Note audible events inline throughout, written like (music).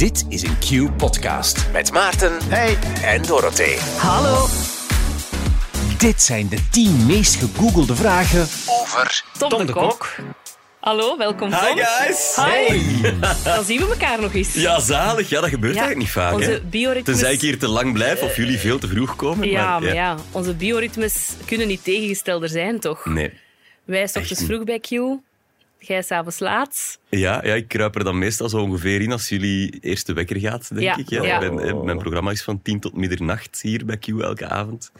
Dit is een Q-podcast met Maarten Hey. en Dorothee. Hallo, Dit zijn de 10 meest gegoogelde vragen over... Tom, de, Kok. Hallo, welkom Tom. Hi guys! Hi. (laughs) Dan zien we elkaar nog eens. Ja, zalig. Ja, dat gebeurt Ja, eigenlijk niet vaak. onze hè. bioritmes- Tenzij ik hier te lang blijf of jullie veel te vroeg komen. Ja, maar ja, onze bioritmes kunnen niet tegengestelder zijn, toch? Nee. Wij ochtends vroeg bij Q, jij s'avonds laat. Ja, ja, ik kruip er dan meestal zo ongeveer in als jullie eerste wekker gaat, denk Ja, ik. Ja. ja. Ik ben- hè, mijn programma is van 10 tot middernacht hier bij Q elke avond.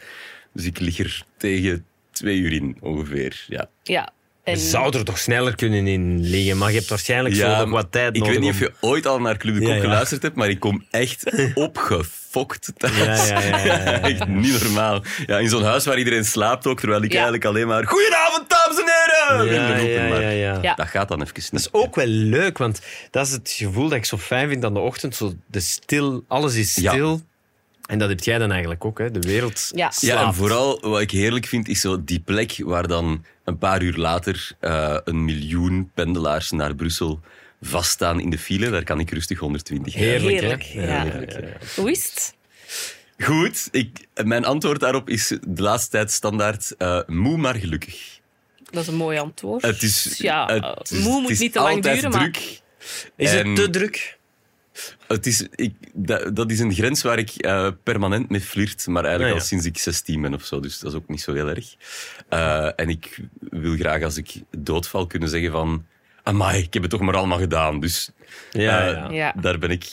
Dus ik lig er tegen twee uur in, ongeveer. Ja. Ja. En Je zou er toch sneller kunnen in liggen, maar je hebt waarschijnlijk zo nog wat tijd ik nodig. weet niet of je ooit al naar Club de Kok Ja, ja. geluisterd hebt, maar ik kom echt (laughs) opgefokt thuis. Ja, ja, ja, ja, ja. (laughs) Echt niet normaal. Ja, in zo'n huis waar iedereen slaapt ook, terwijl ik Ja. eigenlijk alleen maar... Goedenavond, dames en heren! Ja, ja, maar ja, ja. Ja. Dat gaat dan even niet. Dat is ook wel leuk, want dat is het gevoel dat ik zo fijn vind aan de ochtend. Zo de stil, alles is Ja. stil. En dat heb jij dan eigenlijk ook, hè? De wereld Ja. Ja, en slaapt. vooral wat ik heerlijk vind, is zo die plek waar dan een paar uur later eh, een miljoen pendelaars naar Brussel vaststaan in de file. Daar kan ik rustig 120 rijden. Heerlijk, Heerlijk, hè? ja. Heerlijk, ja. Hoe is het? Goed, ik, mijn antwoord daarop is de laatste tijd standaard eh, moe maar gelukkig. Dat is een mooi antwoord. Het is, ja, het is- moe het moet is niet te lang duren, maar... druk. Is En- het te druk? Het is, ik, dat, dat is een grens waar ik eh, permanent mee flirt, maar eigenlijk ja. al sinds ik 16 ben of zo, dus dat is ook niet zo heel erg. Eh, en ik wil graag als ik doodval kunnen zeggen van, amai, ik heb het toch maar allemaal gedaan. Dus Ja, eh. Ja. daar ben ik...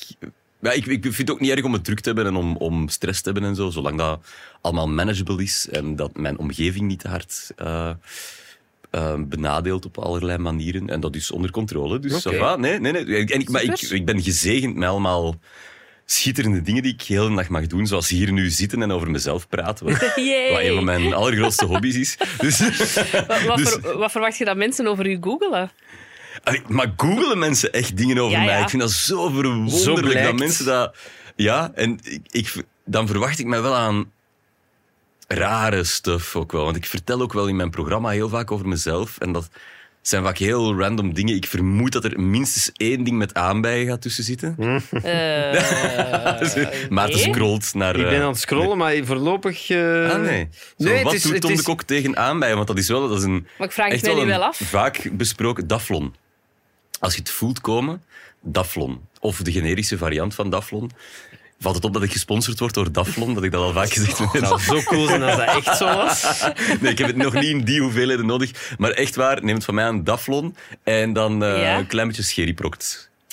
Ja, ik, ik vind het ook niet erg om het druk te hebben en om, om stress te hebben en zo, zolang dat allemaal manageable is en dat mijn omgeving niet te hard eh, eh, benadeelt op allerlei manieren. En dat is onder controle. Dus ça va. nee, nee, nee. En ik, maar ik, ik ben gezegend met allemaal schitterende dingen die ik de hele dag mag doen, zoals hier nu zitten en over mezelf praten. Wat, (laughs) een van mijn allergrootste hobby's is. (laughs) Dus, Wat, wat, dus- ver- wat verwacht je dat mensen over u googelen? Maar googelen mensen echt dingen over Ja, mij? ja. Ik vind dat zo verwonderlijk dat mensen dat... Ja, en ik, ik, dan verwacht ik mij wel aan rare stuff ook wel. Want ik vertel ook wel in mijn programma heel vaak over mezelf. En dat zijn vaak heel random dingen. Ik vermoed dat er minstens één ding met aanbijen gaat tussen zitten. Eh, (laughs) Dus, Maarten nee. scrolt naar... Ik ben eh, aan het scrollen, maar voorlopig... eh, Ah, nee. Zo, Nee, het wat is- doet het Tom is- de Kok tegen aanbijen? Want dat is wel dat is een, Maar ik vraag het echt mij wel wel af. vaak besproken daflon. Als je het voelt komen, daflon. Of de generische variant van daflon. Valt het op dat ik gesponsord word door Daflon? Dat ik dat al vaak gezegd heb? Het zou zo cool zijn als dat echt zo was. (laughs) Nee, ik heb het nog niet in die hoeveelheden nodig. Maar echt waar, neem het van mij aan Daflon. En dan eh, Ja? een klein beetje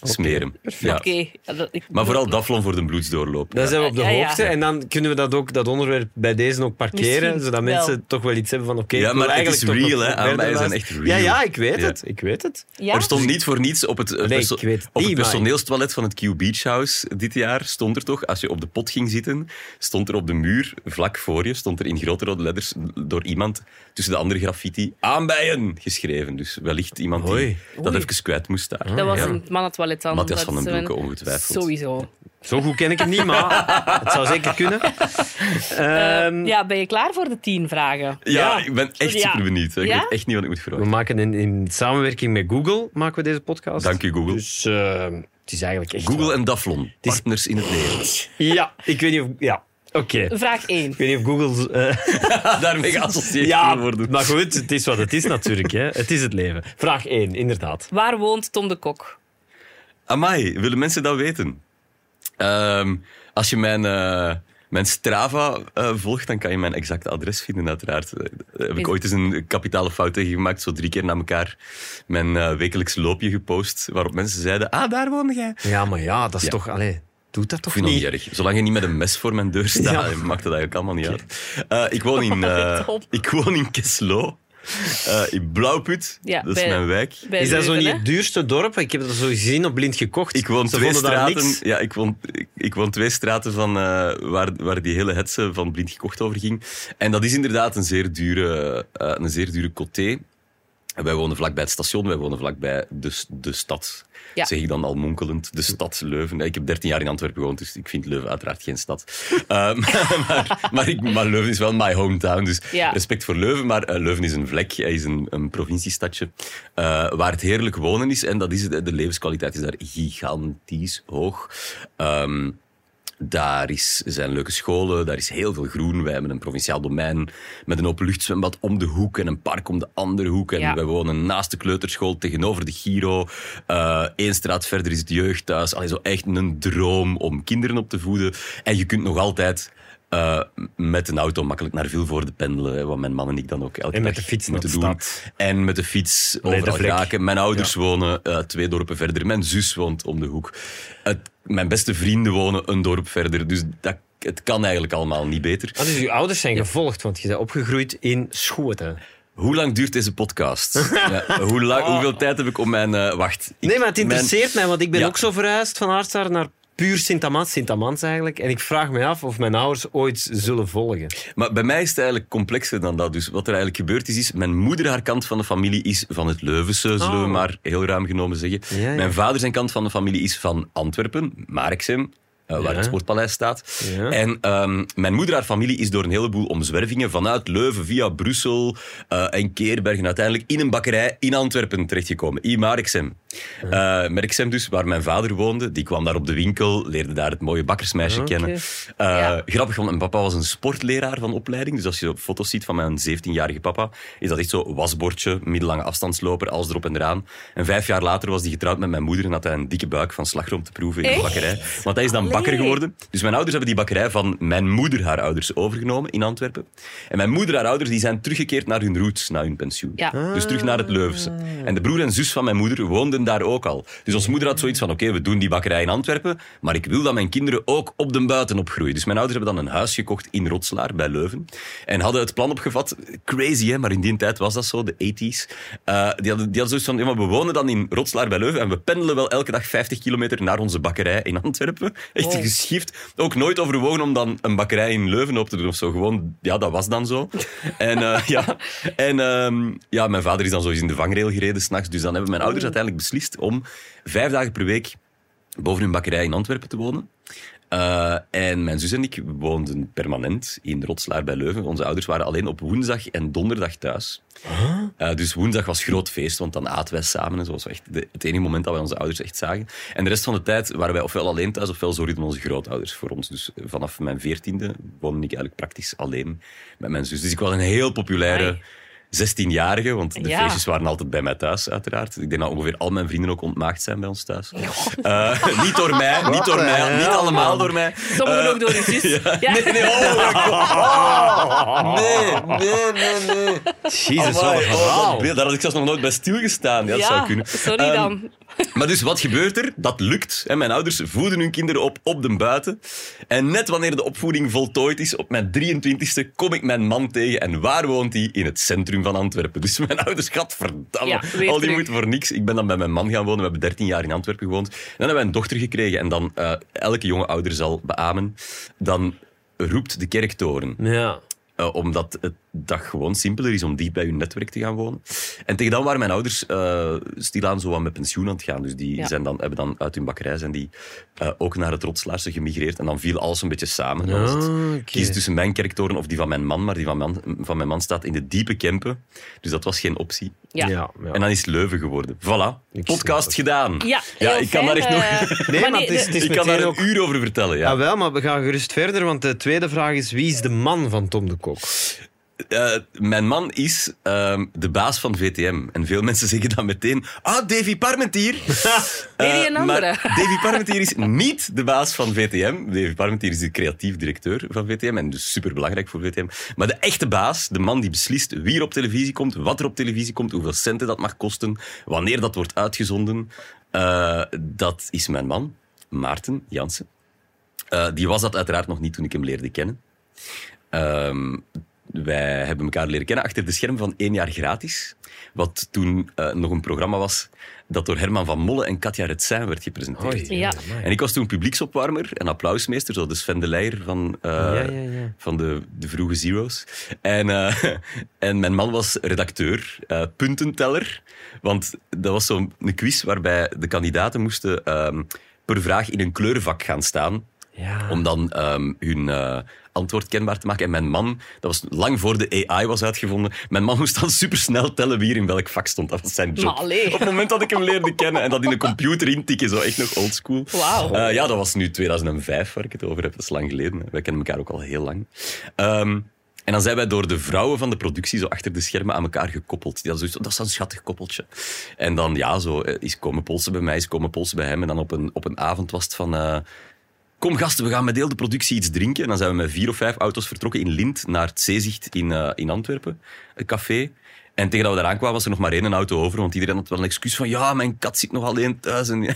smeren. Ja. Ja, Maar vooral Daflon voor de bloedsdoorloop. Dan zijn we op de Ja, ja. hoogte en dan kunnen we dat ook, dat onderwerp bij deze ook parkeren, Misschien zodat wel. mensen toch wel iets hebben van oké, Ja, ik wil maar het eigenlijk is toch real, hè. Aanbijen zijn echt real. Ja, ja, ik weet Ja. het. Ik weet het. Ja? Er stond niet voor niets op het, eh, Nee, perso- ik weet het op het niet, personeelstoilet van het Q Beach House dit jaar. Stond er toch, als je op de pot ging zitten, stond er op de muur, vlak voor je, stond er in grote rode letters door iemand tussen de andere graffiti aanbijen geschreven. Dus wellicht iemand die Oei. dat Oei. even kwijt moest daar. Dat was Ja. een mannentoilet dan. Matthias Dat van den Broeke, ongetwijfeld. Sowieso. Zo goed ken ik het niet, maar het zou zeker kunnen. (laughs) Ehm, Ja, ben je klaar voor de tien vragen? Ja, Ja. ik ben echt super benieuwd. Ik Ja? weet echt niet wat ik moet we verwachten. maken in, in samenwerking met Google maken we deze podcast. Dank u, Google. Dus eh, het is eigenlijk echt... Google wel- en Daflon, partners in het leven. Ja, ik weet niet of... Ja, oké. Vraag 1. Ik weet niet of Google... eh, (laughs) Daarmee geassocieerd ja, worden. maar goed, het is wat het is natuurlijk. Hè. Het is het leven. Vraag 1, inderdaad. Waar woont Tom de Kok? Amai, willen mensen dat weten? Ehm, als je mijn, eh, mijn Strava eh, volgt, dan kan je mijn exacte adres vinden, uiteraard. Eh, Daar heb ik ooit eens een kapitale fout tegen gemaakt, zo drie keer na elkaar mijn eh, wekelijks loopje gepost, waarop mensen zeiden, ah, daar woon jij. Ja, maar ja, dat is Ja. toch... Allee, doe dat Ik toch vind dat niet? erg. Zolang je niet met een mes voor mijn deur staat, Ja. maakt dat eigenlijk allemaal niet uit. Eh, ik, woon (laughs) in, eh, ik woon in Keslo, (laughs) eh, in Blauwput. Ja, dat is bij- mijn wijk. Is dat zo niet het duurste dorp? Ik heb dat zo gezien op blind gekocht. Ik woon Ze twee straten. Ja, ik woon, ik, ik woon twee straten van eh, waar, waar die hele hetze van blind gekocht over ging. En dat is inderdaad een zeer dure, eh, een zeer dure coté. En wij wonen vlakbij het station, wij wonen vlakbij de, de stad. Ja. Zeg ik dan al monkelend, de stad Leuven. Ik heb 13 jaar in Antwerpen gewoond, dus ik vind Leuven uiteraard geen stad. (laughs) Eh, (laughs) maar, maar, ik, maar Leuven is wel my hometown, dus Ja. respect voor Leuven. Maar eh, Leuven is een vlek, hij is een, een provinciestadje eh, waar het heerlijk wonen is. En dat is de levenskwaliteit is daar gigantisch hoog. Ehm, daar is, zijn leuke scholen, daar is heel veel groen. Wij hebben een provinciaal domein met een openluchtzwembad om de hoek en een park om de andere hoek. En Ja. wij wonen naast de kleuterschool tegenover de Giro. Eén straat verder is het jeugdhuis. Allee, zo echt een droom om kinderen op te voeden. En je kunt nog altijd eh, met een auto makkelijk naar Vilvoorde pendelen. hè, Wat mijn man en ik dan ook elke En met de fiets moeten naar doen. stad. En met de fiets overal geraken. Mijn ouders wonen eh, twee dorpen verder. Mijn zus woont om de hoek. Het, mijn beste vrienden wonen een dorp verder. Dus dat, het kan eigenlijk allemaal niet beter. Ah, dus uw ouders zijn gevolgd, want je bent opgegroeid in Schoten. Hoe lang duurt deze podcast? (laughs) ja, hoe lang, Hoeveel tijd heb ik om mijn... eh, wacht. Ik- Nee, maar het interesseert mij, want ik ben Ja. ook zo verhuisd van Aardstaar naar puur Sint-Amans, Sint-Amans eigenlijk. En ik vraag me af of mijn ouders ooit zullen volgen. Maar bij mij is het eigenlijk complexer dan dat. Dus wat er eigenlijk gebeurd is, is mijn moeder, haar kant van de familie, is van het Leuvense, zullen we Oh. maar heel ruim genomen zeggen. Ja, ja. Mijn vader, zijn kant van de familie, is van Antwerpen, Marksem. Eh, waar Ja. het Sportpaleis staat. Ja. En ehm, mijn moeder, haar familie, is door een heleboel omzwervingen vanuit Leuven via Brussel eh, en Keerbergen uiteindelijk in een bakkerij in Antwerpen terechtgekomen. In Marksem. Eh Merksem dus, waar mijn vader woonde. Die kwam daar op de winkel, leerde daar het mooie bakkersmeisje kennen. Eh, Ja. Grappig, want mijn papa was een sportleraar van opleiding. Dus als je op foto's ziet van mijn 17-jarige papa, is dat echt zo wasbordje, middellange afstandsloper, alles erop en eraan. En vijf jaar later was hij getrouwd met mijn moeder en had hij een dikke buik van slagroom te proeven in de bakkerij. Want hij is dan bakker geworden. Dus mijn ouders hebben die bakkerij van mijn moeder, haar ouders, overgenomen in Antwerpen. En mijn moeder, haar ouders, die zijn teruggekeerd naar hun roots, na hun pensioen. Ja. Dus terug naar het Leuvense. En de broer en zus van mijn moeder woonden daar ook al. Dus onze moeder had zoiets van, oké, we doen die bakkerij in Antwerpen, maar ik wil dat mijn kinderen ook op de buiten opgroeien. Dus mijn ouders hebben dan een huis gekocht in Rotslaar, bij Leuven. En hadden het plan opgevat, crazy hè, maar in die tijd was dat zo, de 80s. Eh, die, hadden, die hadden zoiets van, ja, we wonen dan in Rotslaar bij Leuven en we pendelen wel elke dag 50 kilometer naar onze bakkerij in Antwerpen. Echt Oh. geschift. Ook nooit overwogen om dan een bakkerij in Leuven op te doen of zo. Gewoon, ja, dat was dan zo. En eh, ja, en ehm, ja, mijn vader is dan eens in de vangrail gereden s'nachts. Dus dan hebben mijn ouders uiteindelijk beslist om vijf dagen per week boven hun bakkerij in Antwerpen te wonen. Eh, en mijn zus en ik woonden permanent in Rotslaar bij Leuven. Onze ouders waren alleen op woensdag en donderdag thuis. Eh, dus woensdag was groot feest, want dan aten wij samen. En zo was echt de- het enige moment dat wij onze ouders echt zagen. En de rest van de tijd waren wij ofwel alleen thuis, ofwel zorgden onze grootouders voor ons. Dus eh, vanaf mijn veertiende woonde ik eigenlijk praktisch alleen met mijn zus. Dus ik was een heel populaire... 16-jarige, want de Ja. feestjes waren altijd bij mij thuis, uiteraard. Ik denk dat ongeveer al mijn vrienden ook ontmaagd zijn bij ons thuis. Eh, niet door mij, niet door mij, niet allemaal door mij. Sommigen Eh, ook door je zus. (laughs) Ja. Nee, nee, oh. Oh, nee, nee, nee, nee. Jezus, wat een oh, verhaal. daar had ik zelfs nog nooit bij stilgestaan. Ja, dat Ja, zou kunnen. sorry Ehm, dan. Maar dus wat gebeurt er? Dat lukt. Hè. Mijn ouders voeden hun kinderen op op de buiten. En net wanneer de opvoeding voltooid is, op mijn 23ste, kom ik mijn man tegen. En waar woont hij? In het centrum van Antwerpen. Dus mijn ouders, gadverdamme, Ja, al die terug. moeite voor niks. Ik ben dan bij mijn man gaan wonen. We hebben 13 jaar in Antwerpen gewoond. Dan hebben wij een dochter gekregen. En dan, eh, elke jonge ouder zal beamen, dan roept de kerktoren. Ja. Eh, omdat het dat gewoon simpeler is om dicht bij hun netwerk te gaan wonen. En tegen dan waren mijn ouders eh, stilaan zo wat met pensioen aan het gaan. Dus die Ja. zijn dan, hebben dan uit hun bakkerij zijn die, eh, ook naar het Rotslaarse gemigreerd. En dan viel alles een beetje samen. Dan Ah, kiezen tussen mijn kerktoren of die van mijn man. Maar die van mijn, van mijn man staat in de diepe Kempen. Dus dat was geen optie. Ja. Ja, ja. En dan is Leuven geworden. Voilà, Ik podcast gedaan. Ja, ja ik kan daar echt nog... eh, (laughs) Nee, maar het is, het is ik kan daar meteen een ook... uur over vertellen, ja. Ja, wel, maar we gaan gerust verder, want de tweede vraag is: wie is de man van Tom de Kok? Eh, mijn man is ehm, de baas van VTM. En veel mensen zeggen dan meteen... Ah, Davy Parmentier. Nee, (laughs) Eh, een andere. (laughs) Davy Parmentier is niet de baas van VTM. Davy Parmentier is de creatief directeur van VTM. En dus superbelangrijk voor VTM. Maar de echte baas, de man die beslist wie er op televisie komt, wat er op televisie komt, hoeveel centen dat mag kosten, wanneer dat wordt uitgezonden, eh, dat is mijn man, Maarten Jansen. Die was dat uiteraard nog niet toen ik hem leerde kennen. Wij hebben elkaar leren kennen achter de scherm van één jaar gratis. Wat toen eh, nog een programma was dat door Herman van Molle en Katja Retsin werd gepresenteerd. Ja. En ik was toen publieksopwarmer en applausmeester, zo de Sven de Leijer van, eh, Ja, ja, ja. van de, de vroege Zero's. En, eh, (laughs) en mijn man was redacteur, eh, puntenteller. Want dat was zo'n quiz waarbij de kandidaten moesten ehm, per vraag in een kleurenvak gaan staan. Ja. Om dan ehm, hun eh, antwoord kenbaar te maken. En mijn man, dat was lang voor de AI was uitgevonden, mijn man moest dan supersnel tellen wie er in welk vak stond. Dat was zijn job. Op het moment dat ik hem leerde kennen en dat in een computer intikken, zo echt nog oldschool. Wauw. Eh, ja, dat was nu 2005 waar ik het over heb. Dat is lang geleden. Wij kennen elkaar ook al heel lang. Ehm, en dan zijn wij door de vrouwen van de productie zo achter de schermen aan elkaar gekoppeld. Dat is, dat is een schattig koppeltje. En dan, ja, zo eh, is komen polsen bij mij, is komen polsen bij hem. En dan op een, op een avond was het van... Kom gasten, we gaan met heel de productie iets drinken. En dan zijn we met vier of vijf auto's vertrokken in Lint naar het Zeezicht in, eh, in Antwerpen, een café. En tegen dat we eraan kwamen was er nog maar één auto over, want iedereen had wel een excuus van ja, mijn kat zit nog alleen thuis. En, (laughs)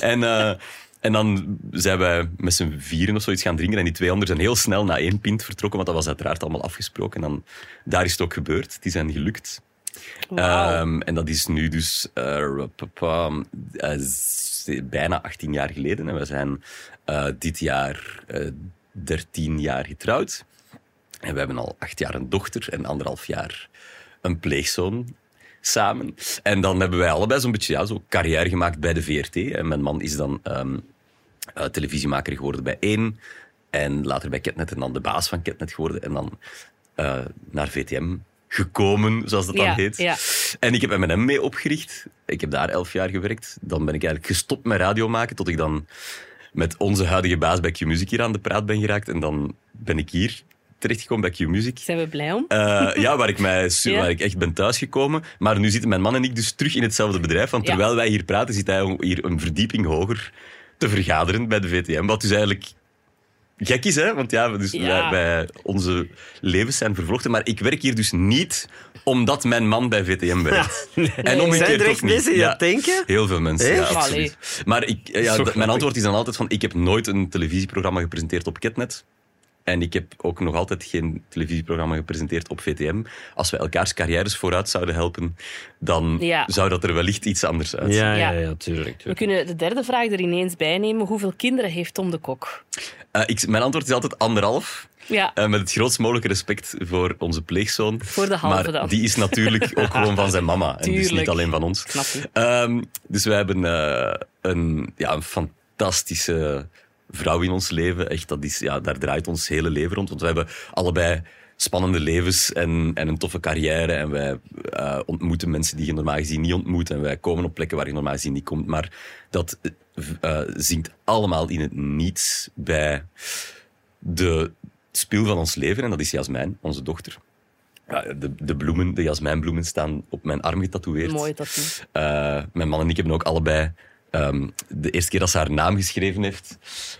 en, eh, en dan zijn wij met z'n vieren of zoiets gaan drinken en die twee anderen zijn heel snel na één pint vertrokken, want dat was uiteraard allemaal afgesproken. En dan, daar is het ook gebeurd. Die zijn gelukt. Ehm, en dat is nu dus eh, eh, bijna 18 jaar geleden. En we zijn eh, dit jaar eh 13 jaar getrouwd. En we hebben al acht jaar een dochter en anderhalf jaar een pleegzoon samen. En dan hebben wij allebei zo'n beetje ja, zo carrière gemaakt bij de VRT. En mijn man is dan ehm, eh, televisiemaker geworden bij één. En later bij Ketnet en dan de baas van Ketnet geworden. En dan eh, naar VTM gekomen, zoals dat dan Ja, heet. ja. En ik heb M&M mee opgericht. Ik heb daar elf jaar gewerkt. Dan ben ik eigenlijk gestopt met radio maken, tot ik dan met onze huidige baas bij Q-Music hier aan de praat ben geraakt. En dan ben ik hier terechtgekomen bij Q-Music. Zijn we blij om? Eh, ja, waar ik, mij, (laughs) Ja. waar ik echt ben thuisgekomen. Maar nu zitten mijn man en ik dus terug in hetzelfde bedrijf. Want terwijl wij hier praten, zit hij hier een verdieping hoger te vergaderen bij de VTM. Wat dus eigenlijk gek is, hè? Want ja, dus Ja. Wij, wij- onze levens zijn vervlochten. Maar ik werk hier dus niet omdat mijn man bij VTM werkt. (laughs) En omgekeerd Zijn er echt mensen die Ja. dat denken? Heel veel mensen, ja, absoluut. Maar ik, ja, mijn antwoord is dan altijd van, ik heb nooit een televisieprogramma gepresenteerd op Ketnet. En ik heb ook nog altijd geen televisieprogramma gepresenteerd op VTM. Als we elkaars carrières vooruit zouden helpen, dan Ja. zou dat er wellicht iets anders uitzien. Ja, ja, Ja. tuurlijk. We kunnen de derde vraag er ineens bij nemen. Hoeveel kinderen heeft Tom de Kok? Eh, ik, mijn antwoord is altijd anderhalf. Ja, Eh, met het grootst mogelijke respect voor onze pleegzoon. Voor de halve maar dan. die is natuurlijk ook (laughs) gewoon van zijn mama. En dus niet alleen van ons. Ehm, dus wij hebben eh, een, ja, een fantastische vrouw in ons leven. Echt, dat is, ja, daar draait ons hele leven rond. Want we hebben allebei spannende levens en, en een toffe carrière. En wij eh, ontmoeten mensen die je normaal gezien niet ontmoet. En wij komen op plekken waar je normaal gezien niet komt. Maar dat eh zingt allemaal in het niets bij de spil van ons leven. En dat is Jasmijn, onze dochter. Ja, de, de bloemen, de jasmijnbloemen staan op mijn arm getatoeëerd. mooi tattoo. Eh, mijn man en ik hebben ook allebei ehm, de eerste keer dat ze haar naam geschreven heeft.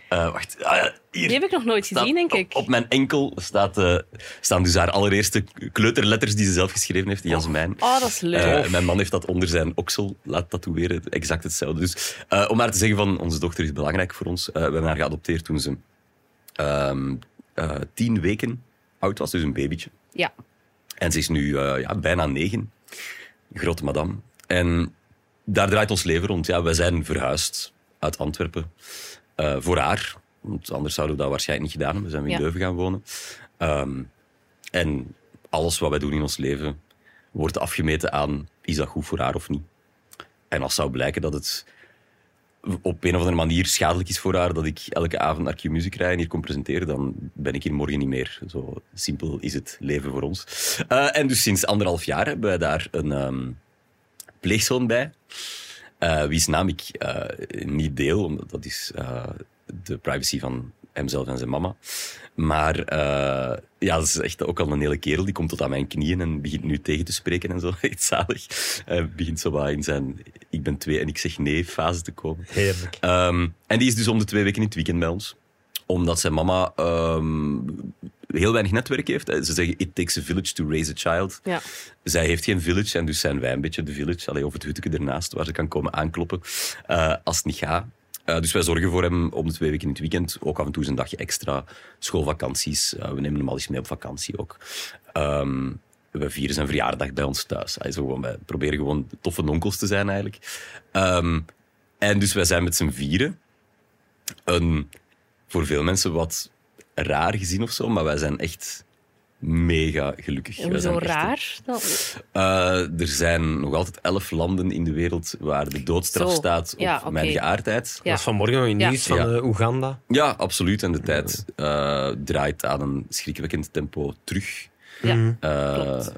eh, wacht, ah, hier. Die heb ik nog nooit Staat gezien, denk ik. Op, op mijn enkel staat, eh, staan dus haar allereerste kleuterletters die ze zelf geschreven heeft, die Jasmijn. Oh, dat is leuk. Eh, mijn man heeft dat onder zijn oksel laten tatoeëren. Exact hetzelfde. Dus eh, om maar te zeggen van, onze dochter is belangrijk voor ons. Eh, we hebben haar geadopteerd toen ze ehm, eh, tien weken oud was, dus een babytje. ja. En ze is nu ja, bijna negen. Grote madame. En daar draait ons leven rond. Ja, wij zijn verhuisd uit Antwerpen eh, voor haar. Want anders zouden we dat waarschijnlijk niet gedaan hebben. We zijn in. Leuven gaan wonen. Ehm, en alles wat wij doen in ons leven wordt afgemeten aan is dat goed voor haar of niet. En als zou blijken dat het op een of andere manier schadelijk is voor haar dat ik elke avond naar Q-Music rij en hier kom presenteren, dan ben ik hier morgen niet meer. Zo simpel is het leven voor ons. Eh, en dus sinds anderhalf jaar hebben wij daar een ehm, pleegzoon bij. Eh wie's naam ik eh, niet deel, omdat dat is eh, de privacy van hemzelf en zijn mama. Maar ja, dat is echt ook al een hele kerel. Die komt tot aan mijn knieën en begint nu tegen te spreken en zo. (laughs) Echt zalig. Begint zo wat in zijn ik ben twee en ik zeg nee fase te komen. Heerlijk. Ehm, en die is dus om de twee weken in het weekend bij ons. Omdat zijn mama ehm, heel weinig netwerk heeft. Ze zeggen, it takes a village to raise a child. Ja. Zij heeft geen village en dus zijn wij een beetje de village. Allee, of het hutje ernaast waar ze kan komen aankloppen eh, als het niet gaat. Eh, dus wij zorgen voor hem om de twee weken in het weekend. Ook af en toe een dagje extra. Schoolvakanties. Eh, we nemen hem al eens mee op vakantie ook. Ehm, we vieren zijn verjaardag bij ons thuis. Hij is gewoon, wij proberen gewoon toffe onkels te zijn eigenlijk. Ehm, en dus wij zijn met z'n vieren. Een, voor veel mensen wat raar gezien of zo, maar wij zijn echt mega gelukkig. Zijn echt- raar? Eh, er zijn nog altijd elf landen in de wereld waar de doodstraf Zo. staat op Ja, mijn geaardheid. Ja. Dat is vanmorgen nog in Ja. nieuws van Ja. eh, Oeganda. Ja, absoluut. En de tijd eh, draait aan een schrikwekkend tempo terug. Ja, Eh, klopt.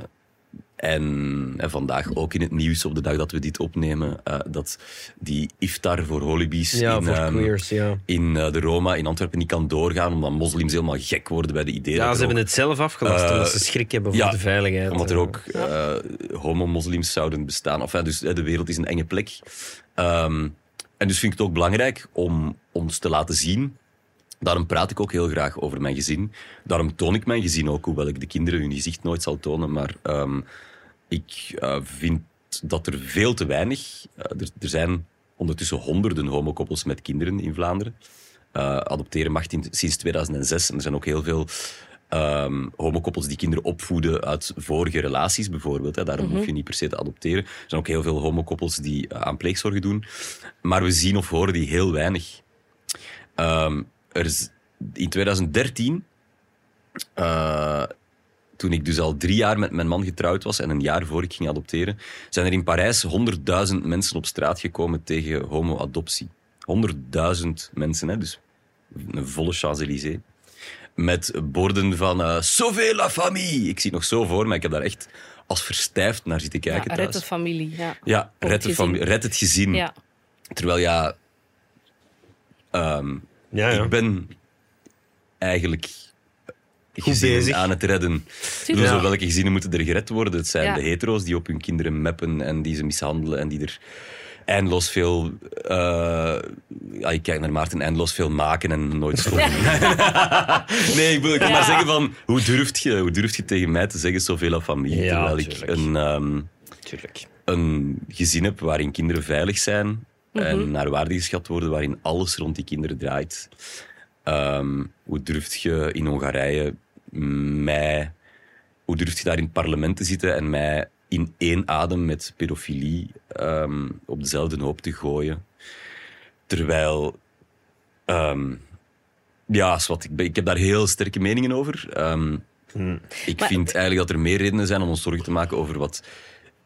En, en vandaag ook in het nieuws, op de dag dat we dit opnemen, eh, dat die iftar voor holibies Ja, in, voor ehm, queers, ja. in eh, de Roma in Antwerpen niet kan doorgaan, omdat moslims helemaal gek worden bij de idee Ja, ze hebben het zelf afgelast, Eh, omdat ze schrik hebben voor ja, de veiligheid. Omdat er ook homo-moslims zouden bestaan. Enfin, dus de wereld is een enge plek. Ehm, en dus vind ik het ook belangrijk om ons te laten zien. Daarom praat ik ook heel graag over mijn gezin. Daarom toon ik mijn gezin ook, hoewel ik de kinderen hun gezicht nooit zal tonen. Maar ehm, ik eh, vind dat er veel te weinig... eh, er, er zijn ondertussen honderden homokoppels met kinderen in Vlaanderen. Eh, adopteren mag in- sinds 2006. En er zijn ook heel veel ehm homokoppels die kinderen opvoeden uit vorige relaties, bijvoorbeeld. Hè. Daarom hoef je niet per se te adopteren. Er zijn ook heel veel homokoppels die aan pleegzorgen doen. Maar we zien of horen die heel weinig. Ehm, er is, in 2013, eh, toen ik dus al drie jaar met mijn man getrouwd was en een jaar voor ik ging adopteren, zijn er in Parijs 100.000 mensen op straat gekomen tegen homo-adoptie. 100.000 mensen, hè, dus een volle Champs-Élysées. Met borden van eh Sauver la famille. Ik zie het nog zo voor, maar ik heb daar echt als verstijfd naar zitten ja, kijken red de familie. Ja. Ja, red, fami- red het gezin. Ja. Terwijl ja, ehm, Ja, ja. ik ben eigenlijk gezin bezig. aan het redden. Dus welke gezinnen moeten er gered worden? Het zijn Ja. de hetero's die op hun kinderen meppen en die ze mishandelen en die er eindeloos veel... eh, ja, ik kijk naar Maarten, eindeloos veel maken en nooit stoppen. (laughs) (laughs) nee, ik wil, ik Ja. maar zeggen van, hoe durft je, hoe durft je tegen mij te zeggen zoveel aan familie? Ja, terwijl ik een... ehm, Tuurlijk. een gezin heb waarin kinderen veilig zijn en naar waarde geschat worden, waarin alles rond die kinderen draait. Ehm, hoe durft je in Hongarije mij... Hoe durft je daar in het parlement te zitten en mij in één adem met pedofilie ehm, op dezelfde hoop te gooien? Terwijl... ehm, ja, wat, ik, ben- ik heb daar heel sterke meningen over. Ehm, Ik Maar- vind eigenlijk dat er meer redenen zijn om ons zorgen te maken over wat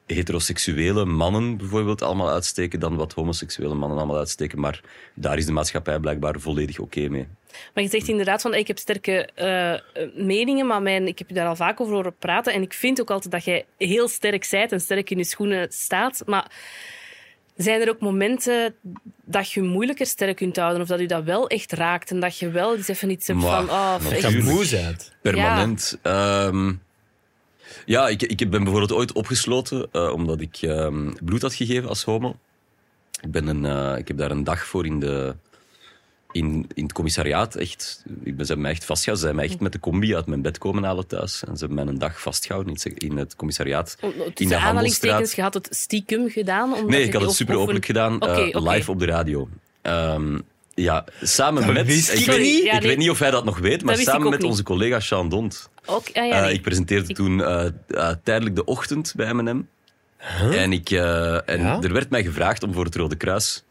heteroseksuele mannen bijvoorbeeld allemaal uitsteken dan wat homoseksuele mannen allemaal uitsteken. Maar daar is de maatschappij blijkbaar volledig oké mee. Maar je zegt inderdaad van ik heb sterke eh, meningen, maar mijn, ik heb je daar al vaak over horen praten. En ik vind ook altijd dat jij heel sterk zijt en sterk in je schoenen staat. Maar zijn er ook momenten dat je je moeilijker sterk kunt houden of dat je dat wel echt raakt en dat je wel eens even iets hebt Maar, van... Oh, Dat je moe bent. Permanent. Ja, ja ik, ik ben bijvoorbeeld ooit opgesloten eh, omdat ik ehm, bloed had gegeven als homo. Ik, ben een, eh, ik heb daar een dag voor in, de, in, in het commissariaat echt... Ik ben, ze hebben mij echt vastgehouden. Ze zijn mij echt met de combi uit mijn bed komen halen thuis. En ze hebben mij een dag vastgehouden in het, in het commissariaat. Oh, in de aanhalingstekens, je had het stiekem gedaan? Omdat Nee, ik had het super openlijk gedaan, eh, live op de radio. Ehm, ja, samen met... wist ik ja, ik nee. weet niet of hij dat nog weet, maar samen met niet. onze collega Sean Dont. Ook, ah, ja, Eh, ik presenteerde Ik- toen eh, eh, tijdelijk de ochtend bij M&M. En, ik, eh, en Ja? er werd mij gevraagd om voor het Rode Kruis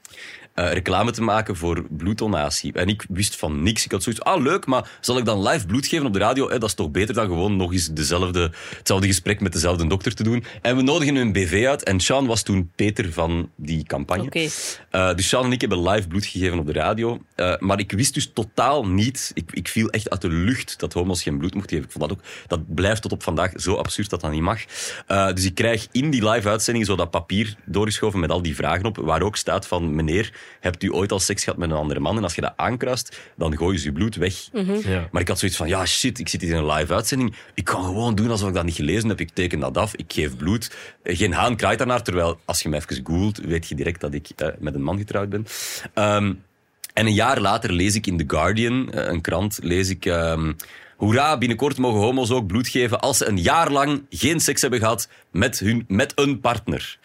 eh, reclame te maken voor bloeddonatie. En ik wist van niks. Ik had zoiets ah leuk, maar zal ik dan live bloed geven op de radio? Eh, dat is toch beter dan gewoon nog eens dezelfde, hetzelfde gesprek met dezelfde dokter te doen. En we nodigen een BV uit. En Sean was toen Peter van die campagne. Eh, dus Sean en ik hebben live bloed gegeven op de radio. Eh, maar ik wist dus totaal niet... Ik, ik viel echt uit de lucht dat homo's geen bloed mochten geven. Ik vond dat ook... Dat blijft tot op vandaag zo absurd dat dat niet mag. Dus ik krijg in die live-uitzending zo dat papier doorgeschoven met al die vragen op, waar ook staat van... Meneer, hebt u ooit al seks gehad met een andere man? En als je dat aankruist, dan gooien ze je bloed weg. Ja. Maar ik had zoiets van, ja shit, ik zit hier in een live-uitzending. Ik kan gewoon doen alsof ik dat niet gelezen heb. Ik teken dat af, ik geef bloed. Eh, Geen haan kraait daarnaar, terwijl als je me even googelt, weet je direct dat ik eh, met een man getrouwd ben. Ehm, en een jaar later lees ik in The Guardian, eh, een krant, lees ik... ehm Hoera, binnenkort mogen homo's ook bloed geven als ze een jaar lang geen seks hebben gehad met, hun, met een partner.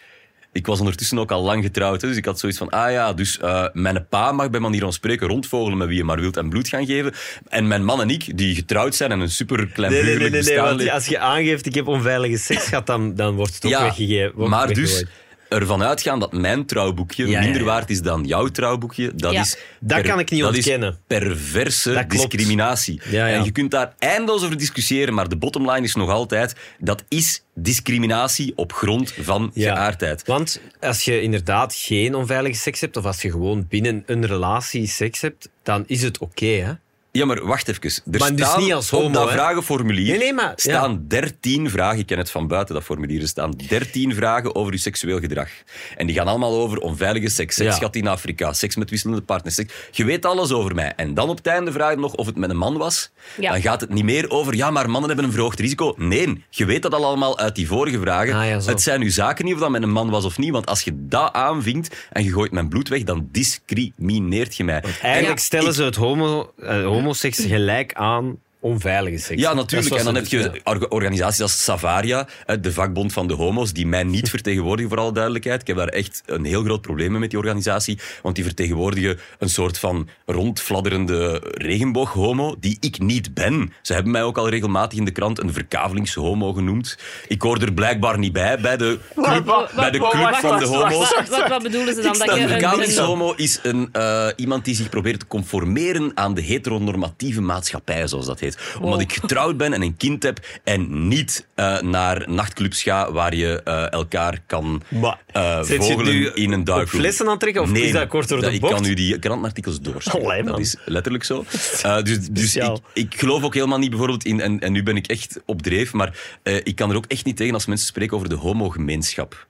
Ik was ondertussen ook al lang getrouwd, hè, dus ik had zoiets van, ah ja, dus eh, mijn pa mag bij manier van spreken rondvogelen met wie je maar wilt en bloed gaan geven. En mijn man en ik, die getrouwd zijn en een super klein Nee, nee, nee, nee, want als je aangeeft ik heb onveilige seks gehad, dan, dan wordt het ook ja, weggegeven. maar dus weggegooid. Ervan uitgaan dat mijn trouwboekje Ja, minder ja. waard is dan jouw trouwboekje, dat Ja. is... Dat kan ik niet dat ontkennen. is perverse discriminatie. Ja, ja. En je kunt daar eindeloos over discussiëren, maar de bottom line is nog altijd, dat is discriminatie op grond van Ja. geaardheid. Want als je inderdaad geen onveilige seks hebt, of als je gewoon binnen een relatie seks hebt, dan is het oké, hè? Ja, maar wacht even. Er Maar dus staan niet als op homo, dat hè? vragenformulier Nee, nee, maar- staan 13 vragen. Ik ken het van buiten, dat formulier. Er staan 13 vragen over uw seksueel gedrag. En die gaan allemaal over onveilige seks, seks Ja. in Afrika, seks met wisselende partners. Seks. Je weet alles over mij. En dan op het einde vraag je nog of het met een man was. Ja. Dan gaat het niet meer over, ja, maar mannen hebben een verhoogd risico. Nee, je weet dat al allemaal uit die vorige vragen. Ah, het zijn uw zaken niet of dat met een man was of niet. Want als je dat aanvinkt en je gooit mijn bloed weg, dan discrimineert je mij. Eigenlijk Ja. stellen ik- ze het homo, eh, homoseks gelijk aan onveilige seks. Ja, natuurlijk. En dan heb je organisaties als Savaria, hè, de vakbond van de homo's, die mij niet (laughs) vertegenwoordigen, voor alle duidelijkheid. Ik heb daar echt een heel groot probleem mee met die organisatie, want die vertegenwoordigen een soort van rondfladderende regenbooghomo, die ik niet ben. Ze hebben mij ook al regelmatig in de krant een verkavelingshomo genoemd. Ik hoor er blijkbaar niet bij, bij de club, bij de club van de homo's. Wat, wat, wat bedoelen ze dan? Dat een, verkavelingshomo is een, eh, iemand die zich probeert te conformeren aan de heteronormatieve maatschappij, zoals dat heet. Omdat ik getrouwd ben en een kind heb en niet eh, naar nachtclubs ga waar je eh, elkaar kan eh je vogelen nu in een darkroom. flessen aantrekken of is dat kort door de ik bocht? kan nu die krantenartikels doorsturen. Dat is letterlijk zo. (laughs) Eh, dus dus ik, ik geloof ook helemaal niet bijvoorbeeld in, en, en nu ben ik echt op dreef, maar eh, ik kan er ook echt niet tegen als mensen spreken over de homogemeenschap.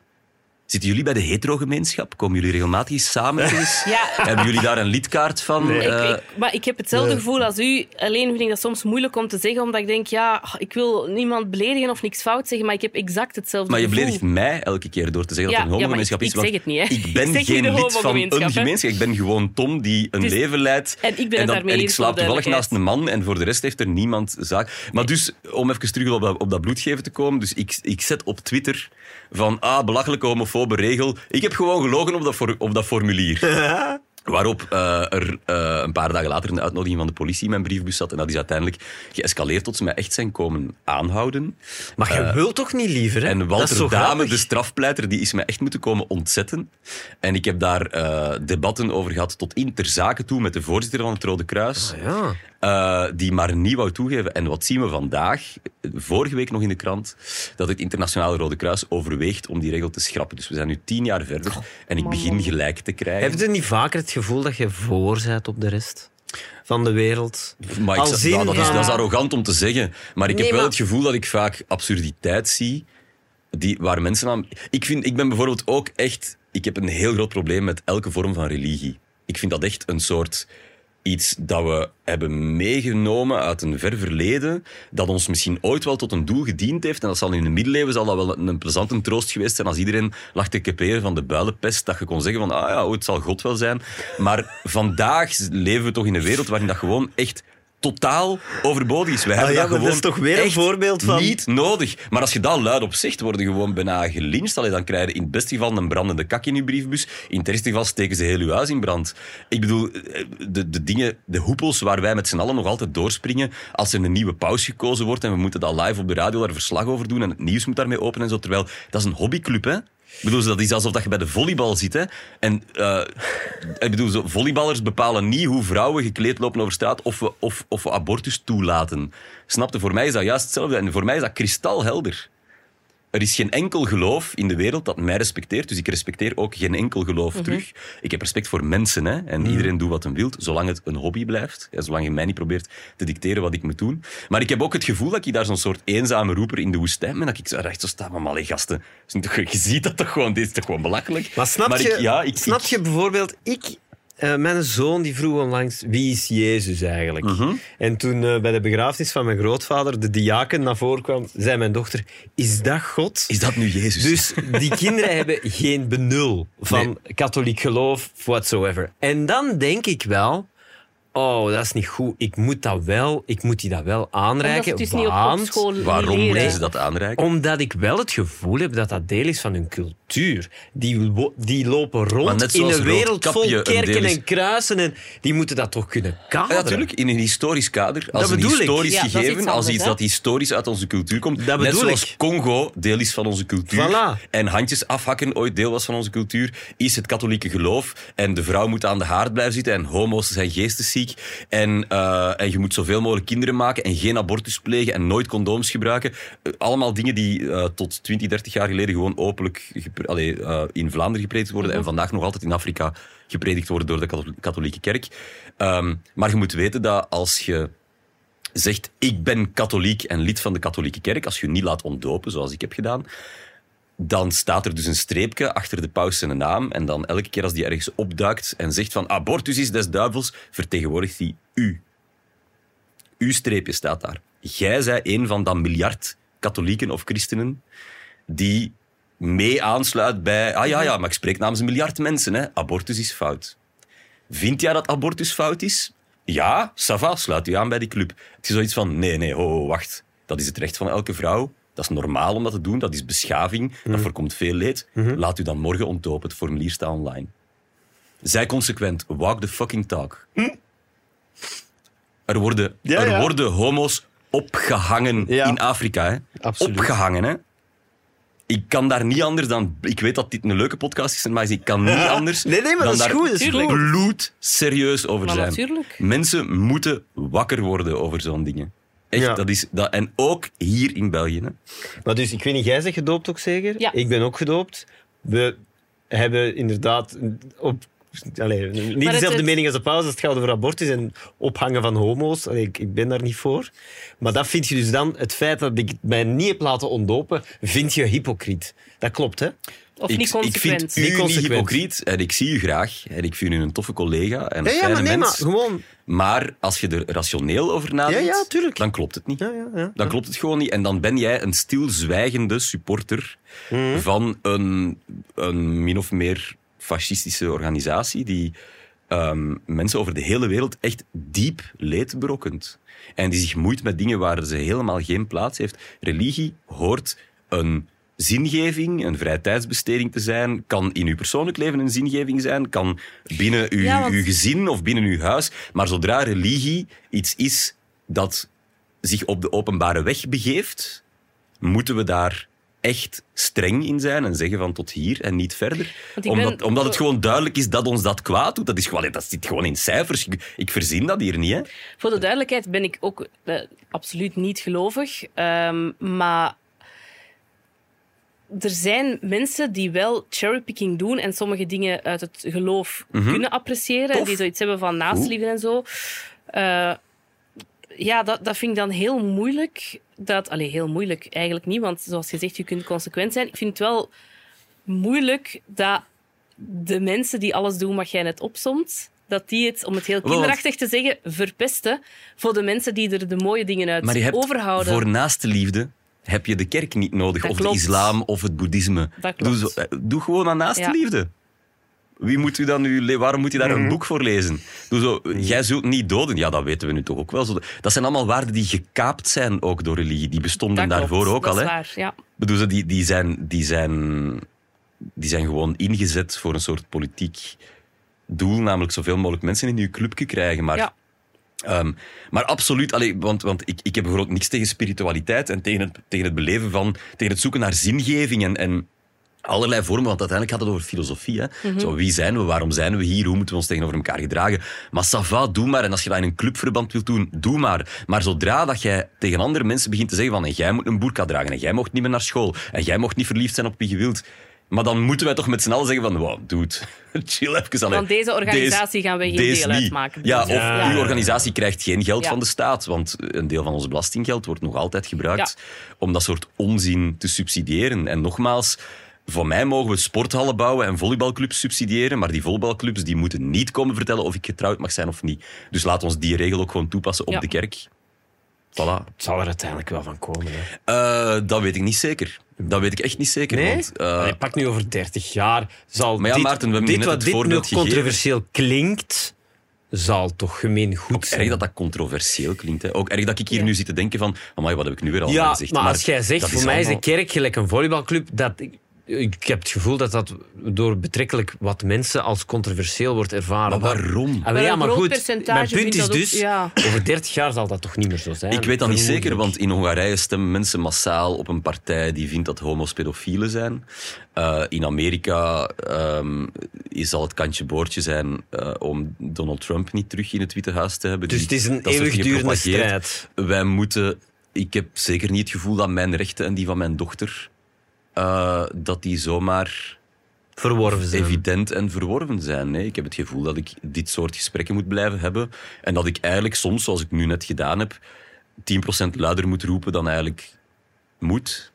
Zitten jullie bij de hetero-gemeenschap? Komen jullie regelmatig samen? (laughs) Ja. Hebben jullie daar een lidkaart van? Ik, Eh, ik, maar ik heb hetzelfde gevoel als u. Alleen vind ik dat soms moeilijk om te zeggen, omdat ik denk, ja, ik wil niemand beledigen of niks fout zeggen, maar ik heb exact hetzelfde maar je gevoel. beledigt mij elke keer door te zeggen Ja, dat er een maar homogemeenschap ik- is. ik zeg het niet, hè. Ik (laughs) ben Ik geen lid van een gemeenschap. Ik ben gewoon Tom die een Dus- leven leidt. en ik ben dan- daarmee En ik slaap toevallig naast een man en voor de rest heeft er niemand zaak. Maar dus, om even terug op dat, op dat bloedgeven te komen. Dus ik, ik zet op Twitter van, ah, belachelijke homofobe regel. Ik heb gewoon gelogen op dat, for- op dat formulier. (laughs) Waarop eh, er eh, een paar dagen later een uitnodiging van de politie in mijn briefbus zat. En dat is uiteindelijk geëscaleerd tot ze mij echt zijn komen aanhouden. Maar je wilt toch niet liever, hè? En Walter Dame, de strafpleiter, die is mij echt moeten komen ontzetten. En ik heb daar eh, debatten over gehad tot in ter zake toe met de voorzitter van het Rode Kruis. Ja. Eh, die maar niet wou toegeven. En wat zien we vandaag? Vorige week nog in de krant. Dat het Internationale Rode Kruis overweegt om die regel te schrappen. Dus we zijn nu tien jaar verder. En ik begin man. gelijk te krijgen. Heb je niet vaker het gevoel dat je voor bent op de rest van de wereld? Maar ik, nou, dat, is, dat is arrogant om te zeggen. Maar ik Nee, heb wel maar- het gevoel dat ik vaak absurditeit zie. Die, waar mensen aan... Ik, vind, ik ben bijvoorbeeld ook echt... Ik heb een heel groot probleem met elke vorm van religie. Ik vind dat echt een soort... Iets dat we hebben meegenomen uit een ver verleden, dat ons misschien ooit wel tot een doel gediend heeft. En dat zal in de middeleeuwen zal dat wel een, plezante troost geweest zijn als iedereen lag te caperen van de builenpest, dat je kon zeggen van, ah ja, ooit zal God wel zijn. Maar vandaag leven we toch in een wereld waarin dat gewoon echt totaal overbodig is. We hebben ja, dat gewoon is toch weer een voorbeeld van- Niet nodig. Maar als je dat luid op zegt, worden gewoon bijna gelincht. Allee, dan krijg je in het beste geval een brandende kak in je briefbus. In het ergste geval steken ze heel je huis in brand. Ik bedoel, eh, de, de dingen, de hoepels waar wij met z'n allen nog altijd doorspringen als er een nieuwe paus gekozen wordt en we moeten dat live op de radio daar verslag over doen en het nieuws moet daarmee openen en zo. Terwijl, dat is een hobbyclub, hè. Ik bedoel, dat is alsof dat je bij de volleybal zit. Hè? En eh, ik bedoel, volleyballers bepalen niet hoe vrouwen gekleed lopen over straat of we, of, of abortus toelaten. Snapte? Voor mij is dat juist hetzelfde. En voor mij is dat kristalhelder. Er is geen enkel geloof in de wereld dat mij respecteert. Dus ik respecteer ook geen enkel geloof terug. Ik heb respect voor mensen. Hè? En iedereen doet wat hij wil, zolang het een hobby blijft. Ja, zolang je mij niet probeert te dicteren wat ik moet doen. Maar ik heb ook het gevoel dat ik daar zo'n soort eenzame roeper in de woestijn ben. Dat ik zo recht zo sta. Maar allee, gasten, (laughs) je ziet dat toch gewoon. Dit is toch gewoon belachelijk. Maar snap je, ik, ja, ik, snap ik- je bijvoorbeeld, ik, eh, mijn zoon die vroeg onlangs wie is Jezus eigenlijk? Mhm. En toen eh, bij de begrafenis van mijn grootvader de diaken naar voren kwam, zei mijn dochter: Is dat God? Is dat nu Jezus? Dus die kinderen hebben geen benul van katholiek geloof, whatsoever. En dan denk ik wel, oh, dat is niet goed. Ik moet, dat wel, ik moet die dat wel aanreiken. het dus niet op, op want- school Waarom leren. moeten ze dat aanreiken? Omdat ik wel het gevoel heb dat dat deel is van hun cultuur. Die, die lopen rond in een wereld vol kerken is- en kruisen. En die moeten dat toch kunnen kaderen. Ja, natuurlijk, in een historisch kader. Als Dat een bedoel ik. historisch Ja, is gegeven, iets als iets hè? dat historisch uit onze cultuur komt. Dat net bedoel zoals ik. Congo deel is van onze cultuur. Voilà. En handjes afhakken ooit deel was van onze cultuur. Is het katholieke geloof. En de vrouw moet aan de haard blijven zitten. En homo's zijn geestesziek. En, eh, en je moet zoveel mogelijk kinderen maken. En geen abortus plegen. En nooit condooms gebruiken. Eh, allemaal dingen die eh, tot 20, 30 jaar geleden gewoon openlijk allee, in Vlaanderen gepredikt worden. En vandaag nog altijd in Afrika gepredikt worden door de kathol- katholieke kerk. Ehm, maar je moet weten dat als je zegt ik ben katholiek en lid van de katholieke kerk, als je je niet laat ontdopen, zoals ik heb gedaan, dan staat er dus een streepje achter de paus zijn naam en dan elke keer als die ergens opduikt en zegt van abortus is des duivels, vertegenwoordigt hij u. Uw streepje staat daar. Jij zij een van dat miljard katholieken of christenen die mee aansluit bij... Ah ja, ja, maar ik spreek namens een miljard mensen. Hè. Abortus is fout. Vind jij dat abortus fout is? Ja, Sava, sluit u aan bij die club. Het is zoiets van, nee, nee, ho, wacht. Dat is het recht van elke vrouw. Dat is normaal om dat te doen. Dat is beschaving. Dat voorkomt veel leed. Laat u dan morgen ontdopen. Het formulier staat online. Zij consequent. Walk the fucking talk. Er worden, Ja, er ja. worden homo's opgehangen Ja. in Afrika. Hè? Absoluut. Opgehangen, hè? Ik kan daar niet anders dan... Ik weet dat dit een leuke podcast is, maar ik kan niet (laughs) anders Nee, nee, maar dan dat is daar goed, dat is bloed serieus over Maar zijn. natuurlijk. Mensen moeten wakker worden over zo'n dingen. Echt, Ja. dat is... Dat, en ook hier in België. Hè. Maar dus, ik weet niet, jij bent gedoopt ook zeker? Ja. Ik ben ook gedoopt. We hebben inderdaad op... Allee, niet dezelfde het- mening als de paus als het gaat over abortus en ophangen van homo's. Allee, ik, ik ben daar niet voor. Maar dat vind je dus dan, het feit dat ik mij niet heb laten ontdopen, vind je hypocriet. Dat klopt, hè? Of ik, niet ik consequent. vind u Niet niet consequent. hypocriet en ik zie u graag. En ik vind u een toffe collega en een Ja, ja, fijne maar nee, maar gewoon... Maar als je er rationeel over nadenkt, ja, tuurlijk. dan klopt het niet. Ja, ja, ja. Dan klopt het gewoon niet. En dan ben jij een stilzwijgende supporter Mhm. van een, een min of meer fascistische organisatie die ehm, mensen over de hele wereld echt diep leed berokkent. En die zich moeit met dingen waar ze helemaal geen plaats heeft. Religie hoort een zingeving, een vrije tijdsbesteding te zijn, kan in uw persoonlijk leven een zingeving zijn, kan binnen uw, Ja, want- uw gezin of binnen uw huis. Maar zodra religie iets is dat zich op de openbare weg begeeft, moeten we daar echt streng in zijn en zeggen van tot hier en niet verder. Ben- Omdat, omdat het gewoon duidelijk is dat ons dat kwaad doet. Dat, is gewoon, dat zit gewoon in cijfers. Ik, ik verzin dat hier niet. Hè. Voor de duidelijkheid ben ik ook eh, absoluut niet gelovig. Ehm, maar er zijn mensen die wel cherrypicking doen en sommige dingen uit het geloof kunnen appreciëren. En die zoiets hebben van naastliefde en zo. Eh, ja, dat, dat vind ik dan heel moeilijk. Dat, allee, heel moeilijk eigenlijk niet, want zoals je zegt, je kunt consequent zijn. Ik vind het wel moeilijk dat de mensen die alles doen wat jij net opsomt, dat die het, om het heel kinderachtig te zeggen, verpesten voor de mensen die er de mooie dingen uit Maar je hebt overhouden. voor naaste liefde heb je de kerk niet nodig, Dat of klopt. de islam of het boeddhisme. Dat Doe, eh, doe gewoon aan naaste Ja. liefde. Wie moet u dan nu, waarom moet je daar Mhm. een boek voor lezen? Doe zo, jij zult niet doden. Ja, dat weten we nu toch ook wel. Dat zijn allemaal waarden die gekaapt zijn ook door religie. Die bestonden Dat klopt, daarvoor ook dat al. is Hè? waar, ja. bedoel, ze, die, die, zijn, die, zijn, die zijn gewoon ingezet voor een soort politiek doel, namelijk zoveel mogelijk mensen in je clubje krijgen. Maar, Ja. ehm, maar absoluut, allee, want, want ik, ik heb bijvoorbeeld niks tegen spiritualiteit en tegen het, tegen het beleven van, tegen het zoeken naar zingeving en, en allerlei vormen, want uiteindelijk gaat het over filosofie. Hè? Mhm. Zo, wie zijn we, waarom zijn we hier, hoe moeten we ons tegenover elkaar gedragen? Maar ça va, doe maar. En als je dat in een clubverband wilt doen, doe maar. Maar zodra dat jij tegen andere mensen begint te zeggen van en jij moet een boerka dragen en jij mocht niet meer naar school en jij mocht niet verliefd zijn op wie je wilt, maar dan moeten wij toch met z'n allen zeggen van wow, dude, (laughs) chill even. allee. Van deze organisatie gaan wij geen deel uitmaken. Ja, of Ja. uw organisatie krijgt geen geld Ja. van de staat, want een deel van ons belastinggeld wordt nog altijd gebruikt om dat soort onzin te subsidiëren. En nogmaals, voor mij mogen we sporthallen bouwen en volleybalclubs subsidiëren, maar die volleybalclubs die moeten niet komen vertellen of ik getrouwd mag zijn of niet. Dus laat ons die regel ook gewoon toepassen op Ja. de kerk. Voilà. Het zal er uiteindelijk wel van komen. Hè. Eh, dat weet ik niet zeker. Dat weet ik echt niet zeker. Nee? Want, eh, Allee, pak nu over 30 jaar. Zal Maar ja, dit, Maarten, we hebben dit net wat het dit voorbeeld nog gegeven. controversieel klinkt, zal toch gemeen goed Ook zijn. erg dat dat controversieel klinkt. Hè. Ook erg dat ik hier Ja. nu zit te denken van... Amai, wat heb ik nu weer al Ja, gezegd? maar als jij zegt, voor mij is de kerk gelijk een volleybalclub, dat, ik heb het gevoel dat dat door betrekkelijk wat mensen als controversieel wordt ervaren. Maar waarom? Ah, Maar ja, maar goed, percentage mijn punt is ook- dus, ja. over 30 jaar zal dat toch niet meer zo zijn. Ik weet dat niet zeker, want in Hongarije stemmen mensen massaal op een partij die vindt dat homo's pedofielen zijn. Eh, in Amerika ehm, zal het kantje boordje zijn eh, om Donald Trump niet terug in het Witte Huis te hebben. Dus Die- het is een eeuwigdurende strijd. Wij moeten... Ik heb zeker niet het gevoel dat mijn rechten en die van mijn dochter... eh, dat die zomaar Verworven zijn. evident en verworven zijn. Nee, ik heb het gevoel dat ik dit soort gesprekken moet blijven hebben. En dat ik eigenlijk soms, zoals ik nu net gedaan heb, 10% luider moet roepen dan eigenlijk moet.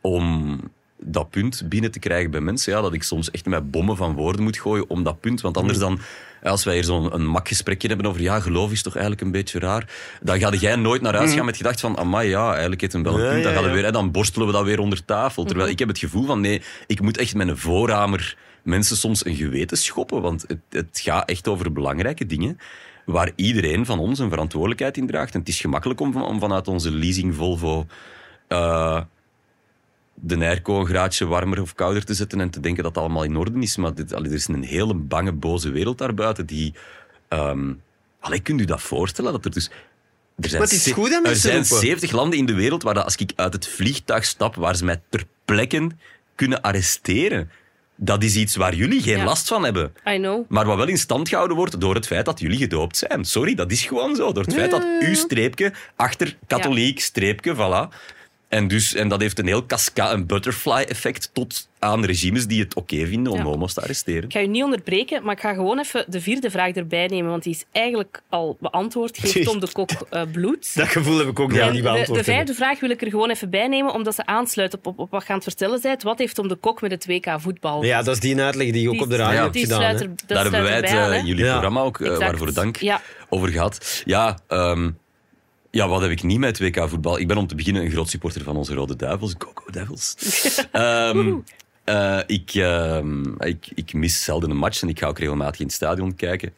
Om dat punt binnen te krijgen bij mensen. Ja, dat ik soms echt met bommen van woorden moet gooien om dat punt. Want anders dan, als wij hier zo'n een mak gesprekje hebben over ja, geloof is toch eigenlijk een beetje raar. Dan ga jij nooit naar huis gaan met gedacht van, amai, ja, eigenlijk heeft hem wel een punt. Dan, gaan we ja. weer, hè, dan borstelen we dat weer onder tafel. Terwijl ik heb het gevoel van, nee, ik moet echt met een voorhamer mensen soms een geweten schoppen. Want het, het gaat echt over belangrijke dingen waar iedereen van ons een verantwoordelijkheid in draagt. En het is gemakkelijk om vanuit onze leasing Volvo eh, de airco een graadje warmer of kouder te zetten en te denken dat het allemaal in orde is. Maar dit, allee, er is een hele bange, boze wereld daarbuiten die... ehm allee, kunt u dat voorstellen? Dat er dus... Er zijn, Maar het is ze- goed dat er zijn roepen. 70 landen in de wereld waar dat als ik uit het vliegtuig stap, waar ze mij ter plekke kunnen arresteren. Dat is iets waar jullie geen Ja. last van hebben. I know. Maar wat wel in stand gehouden wordt door het feit dat jullie gedoopt zijn. Sorry, dat is gewoon zo. Door het feit dat uw streepje achter katholiek, streepje, voilà. En, dus, en dat heeft een heel cascade, een butterfly-effect tot aan regimes die het oké vinden om Ja. homo's te arresteren. Ik ga je niet onderbreken, maar ik ga gewoon even de vierde vraag erbij nemen, want die is eigenlijk al beantwoord. Geeft (laughs) Tom de Kok eh, bloed? Dat gevoel heb ik ook, ja, de, beantwoord de vijfde vraag wil ik er gewoon even bij nemen, omdat ze aansluit op, op, op wat je aan het vertellen bent. Wat heeft Tom de Kok met het WK voetbal? Ja, dat is die uitleg die je ook Die- op de radio Ja. hebt die gedaan. sluit hè. er, dat Daar hebben wij het aan, eh, jullie Ja. programma ook, eh, waarvoor dank, Ja. over gehad. Ja, ehm, ja, wat heb ik niet met WK voetbal? Ik ben om te beginnen een groot supporter van onze Rode Duivels. Go, go Devils. (laughs) Ehm, eh, ik, ehm, ik, ik mis zelden een match en ik ga ook regelmatig in het stadion kijken.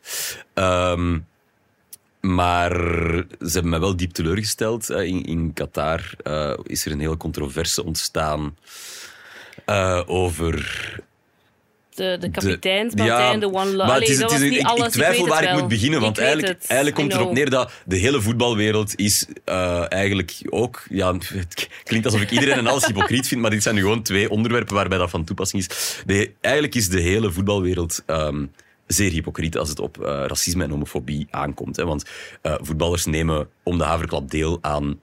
Ehm, maar ze hebben mij wel diep teleurgesteld. In, in Qatar eh, is er een hele controverse ontstaan eh, over De, de de- ja, de one love. maar het is, het is ik, alles. ik twijfel waar ik moet beginnen, want eigenlijk, het. eigenlijk komt erop neer dat de hele voetbalwereld is eh, eigenlijk ook... Ja, het klinkt alsof ik iedereen en alles hypocriet vind, maar dit zijn nu gewoon twee onderwerpen waarbij dat van toepassing is. De, eigenlijk is de hele voetbalwereld... ehm, zeer hypocriet als het op eh, racisme en homofobie aankomt. Hè? Want eh, voetballers nemen om de haverklap deel aan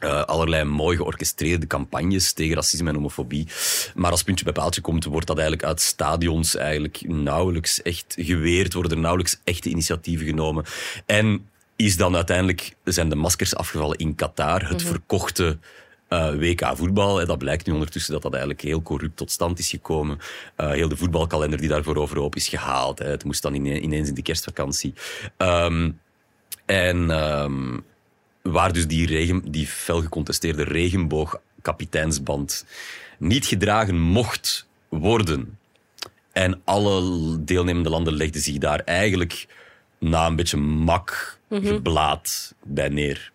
eh, allerlei mooi georchestreerde campagnes tegen racisme en homofobie. Maar als puntje bij paaltje komt, wordt dat eigenlijk uit stadions eigenlijk nauwelijks echt geweerd, worden er nauwelijks echte initiatieven genomen. En is dan uiteindelijk, zijn de maskers afgevallen in Qatar, het verkochte eh, WK voetbal. En dat blijkt nu ondertussen dat dat eigenlijk heel corrupt tot stand is gekomen. Eh, heel de voetbalkalender die daarvoor overhoop is gehaald. Hè. Het moest dan ine- ineens in de kerstvakantie. Ehm, en ehm, waar dus die, regen, die fel gecontesteerde regenboogkapiteinsband niet gedragen mocht worden. En alle deelnemende landen legden zich daar eigenlijk na een beetje mak geblaad bij neer.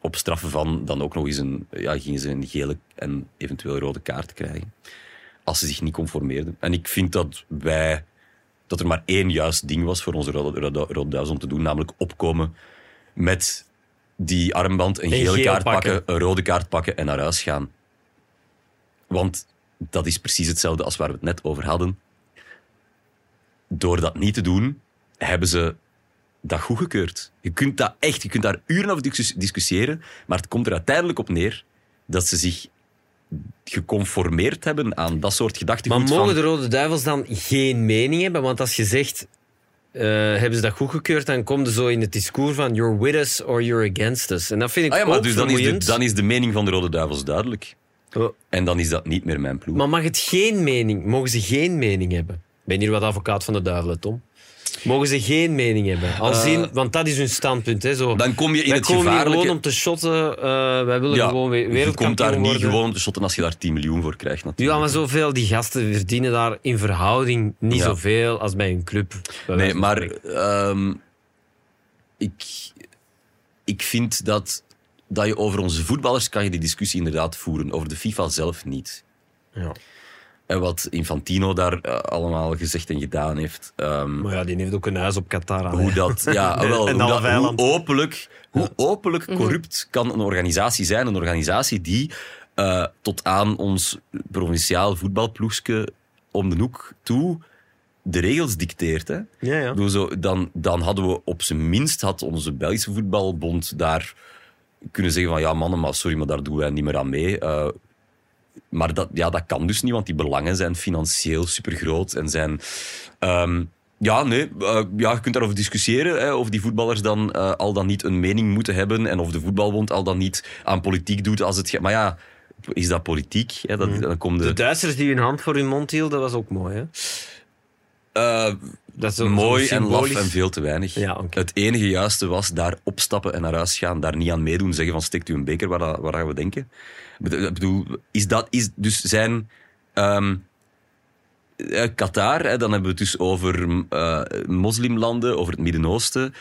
Op straffen van dan ook nog eens een, ja, gingen ze een gele en eventueel rode kaart krijgen. Als ze zich niet conformeerden. En ik vind dat wij, dat er maar één juist ding was voor onze Rode, Rode, Rode Duivels om te doen, namelijk opkomen met die armband, een En gele geel kaart pakken. pakken. een rode kaart pakken en naar huis gaan. Want dat is precies hetzelfde als waar we het net over hadden. Door dat niet te doen, hebben ze dat goedgekeurd. Je kunt dat echt, je kunt daar uren over discus- discussiëren, maar het komt er uiteindelijk op neer dat ze zich geconformeerd hebben aan dat soort Maar gedachtegoed mogen van... de Rode Duivels dan geen mening hebben? Want als je zegt, eh, hebben ze dat goedgekeurd, dan komt er zo in het discours van you're with us or you're against us. En dat vind ik Ah ja, maar ook dus dan is, de, vermoeiend. dan is de mening van de Rode Duivels duidelijk. Oh. En dan is dat niet meer mijn ploeg. Maar mag het geen mening, mogen ze geen mening hebben? Ben hier wat advocaat van de duivel, Tom. Mogen ze geen mening hebben? Al zien, want dat is hun standpunt. Hè, zo. Eh, Dan kom je in wij het gevaarlijke... gewoon om te shotten. eh, wij willen gewoon weer je wereldkampioen komt daar niet worden. gewoon om te shotten als je daar 10 miljoen voor krijgt. Natuurlijk. Ja, maar zoveel, die gasten verdienen daar in verhouding niet Ja. zoveel als bij een club. bij Nee, maar ehm, ik, ik vind dat, dat je over onze voetballers kan je die discussie inderdaad voeren. Over de FIFA zelf niet. Ja. En wat Infantino daar eh, allemaal gezegd en gedaan heeft. ehm, Maar ja, die heeft ook een huis op Qatar. aan, hoe dat, ja, (laughs) wel, En hoe, dat, hoe openlijk, hoe openlijk corrupt kan een organisatie zijn? Een organisatie die eh, tot aan ons provinciaal voetbalploegske om de hoek toe de regels dicteert. Hè? Ja, ja. Bedoel, Zo, dan, dan hadden we op zijn minst, had onze Belgische voetbalbond daar kunnen zeggen van ja mannen, maar sorry, maar daar doen wij niet meer aan mee. Eh, maar dat, ja, dat kan dus niet, want die belangen zijn financieel supergroot en zijn... ehm, ja, nee, eh, ja, je kunt daarover discussiëren, hè, of die voetballers dan eh, al dan niet een mening moeten hebben en of de voetbalbond al dan niet aan politiek doet als het... Maar ja, is dat politiek? Hè? Dat, dan komt De de, Duitsers die hun hand voor hun mond hielden, dat was ook mooi. Hè? Eh, Dat is mooi en laf en veel te weinig. Ja. Het enige juiste was daar opstappen en naar huis gaan. Daar niet aan meedoen. Zeggen van steekt u een beker waar, dat- waar dat we denken. Ik bedo- ik bedoel, is dat, is dus zijn... ehm, eh, Qatar, hè, dan hebben we het dus over eh, moslimlanden, over het Midden-Oosten.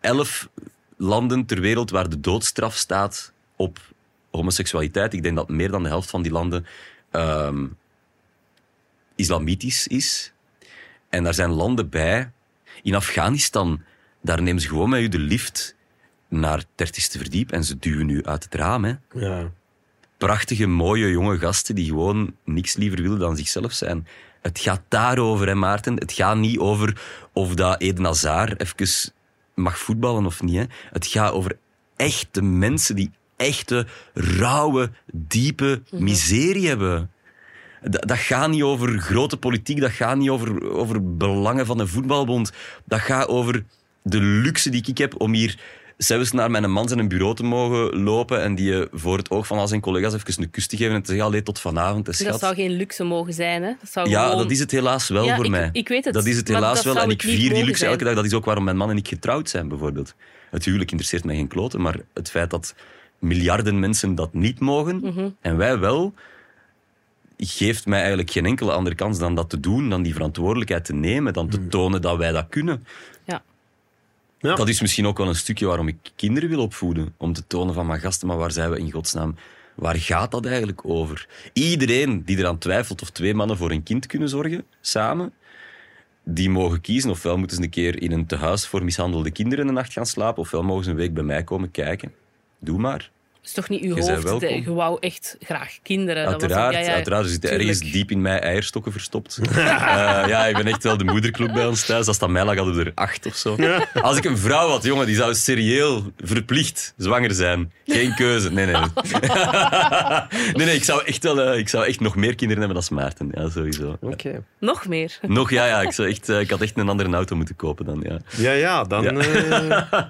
Elf landen ter wereld waar de doodstraf staat op homoseksualiteit. Ik denk dat meer dan de helft van die landen ehm, islamitisch is. En daar zijn landen bij. In Afghanistan, daar nemen ze gewoon met u de lift naar het dertigste verdiep en ze duwen u uit het raam. Hè. Ja. Prachtige, mooie, jonge gasten die gewoon niks liever willen dan zichzelf zijn. Het gaat daarover, hè, Maarten. Het gaat niet over of dat Eden Hazard even mag voetballen of niet. Hè. Het gaat over echte mensen die echte, rauwe, diepe miserie hebben. Dat, dat gaat niet over grote politiek, dat gaat niet over, over belangen van een voetbalbond. Dat gaat over de luxe die ik heb om hier zelfs naar mijn man zijn bureau te mogen lopen en die je voor het oog van al zijn collega's even een kus te geven en te zeggen, allee, tot vanavond, hè, Dat zou geen luxe mogen zijn. Hè? Dat zou Ja, gewoon- dat is het helaas wel Ja, voor ik- mij. ik weet het, Dat is het helaas wel. En ik vier die luxe elke dag. Dat is ook waarom mijn man en ik getrouwd zijn, bijvoorbeeld. Het huwelijk interesseert mij geen kloten, maar het feit dat miljarden mensen dat niet mogen Mhm. en wij wel, geeft mij eigenlijk geen enkele andere kans dan dat te doen, dan die verantwoordelijkheid te nemen, dan te tonen dat wij dat kunnen. Ja. Ja. Dat is misschien ook wel een stukje waarom ik kinderen wil opvoeden. Om te tonen van, maar gasten, maar waar zijn we in godsnaam? Waar gaat dat eigenlijk over? Iedereen die eraan twijfelt of twee mannen voor een kind kunnen zorgen, samen, die mogen kiezen. Ofwel moeten ze een keer in een tehuis voor mishandelde kinderen een nacht gaan slapen, ofwel mogen ze een week bij mij komen kijken. Doe maar. Dat is toch niet uw Je hoofd? de- Je wou echt graag kinderen. Dat was Uiteraard, ook- ja, ja, uiteraard. Er zitten ergens diep in mij eierstokken verstopt. (laughs) Eh, ja, ik ben echt wel de moederkloek bij ons thuis. Als dat mij lag, hadden we er acht of zo. Als ik een vrouw had, jongen, die zou serieel verplicht zwanger zijn. Geen keuze. Nee, nee. (laughs) nee, nee, ik zou echt, wel, eh, ik zou echt nog meer kinderen hebben dan Maarten. Ja, sowieso. Oké. Nog meer. Nog, ja, ja. Ik, zou echt, eh, ik had echt een andere auto moeten kopen dan, ja. Ja, ja, dan... Ja. eh,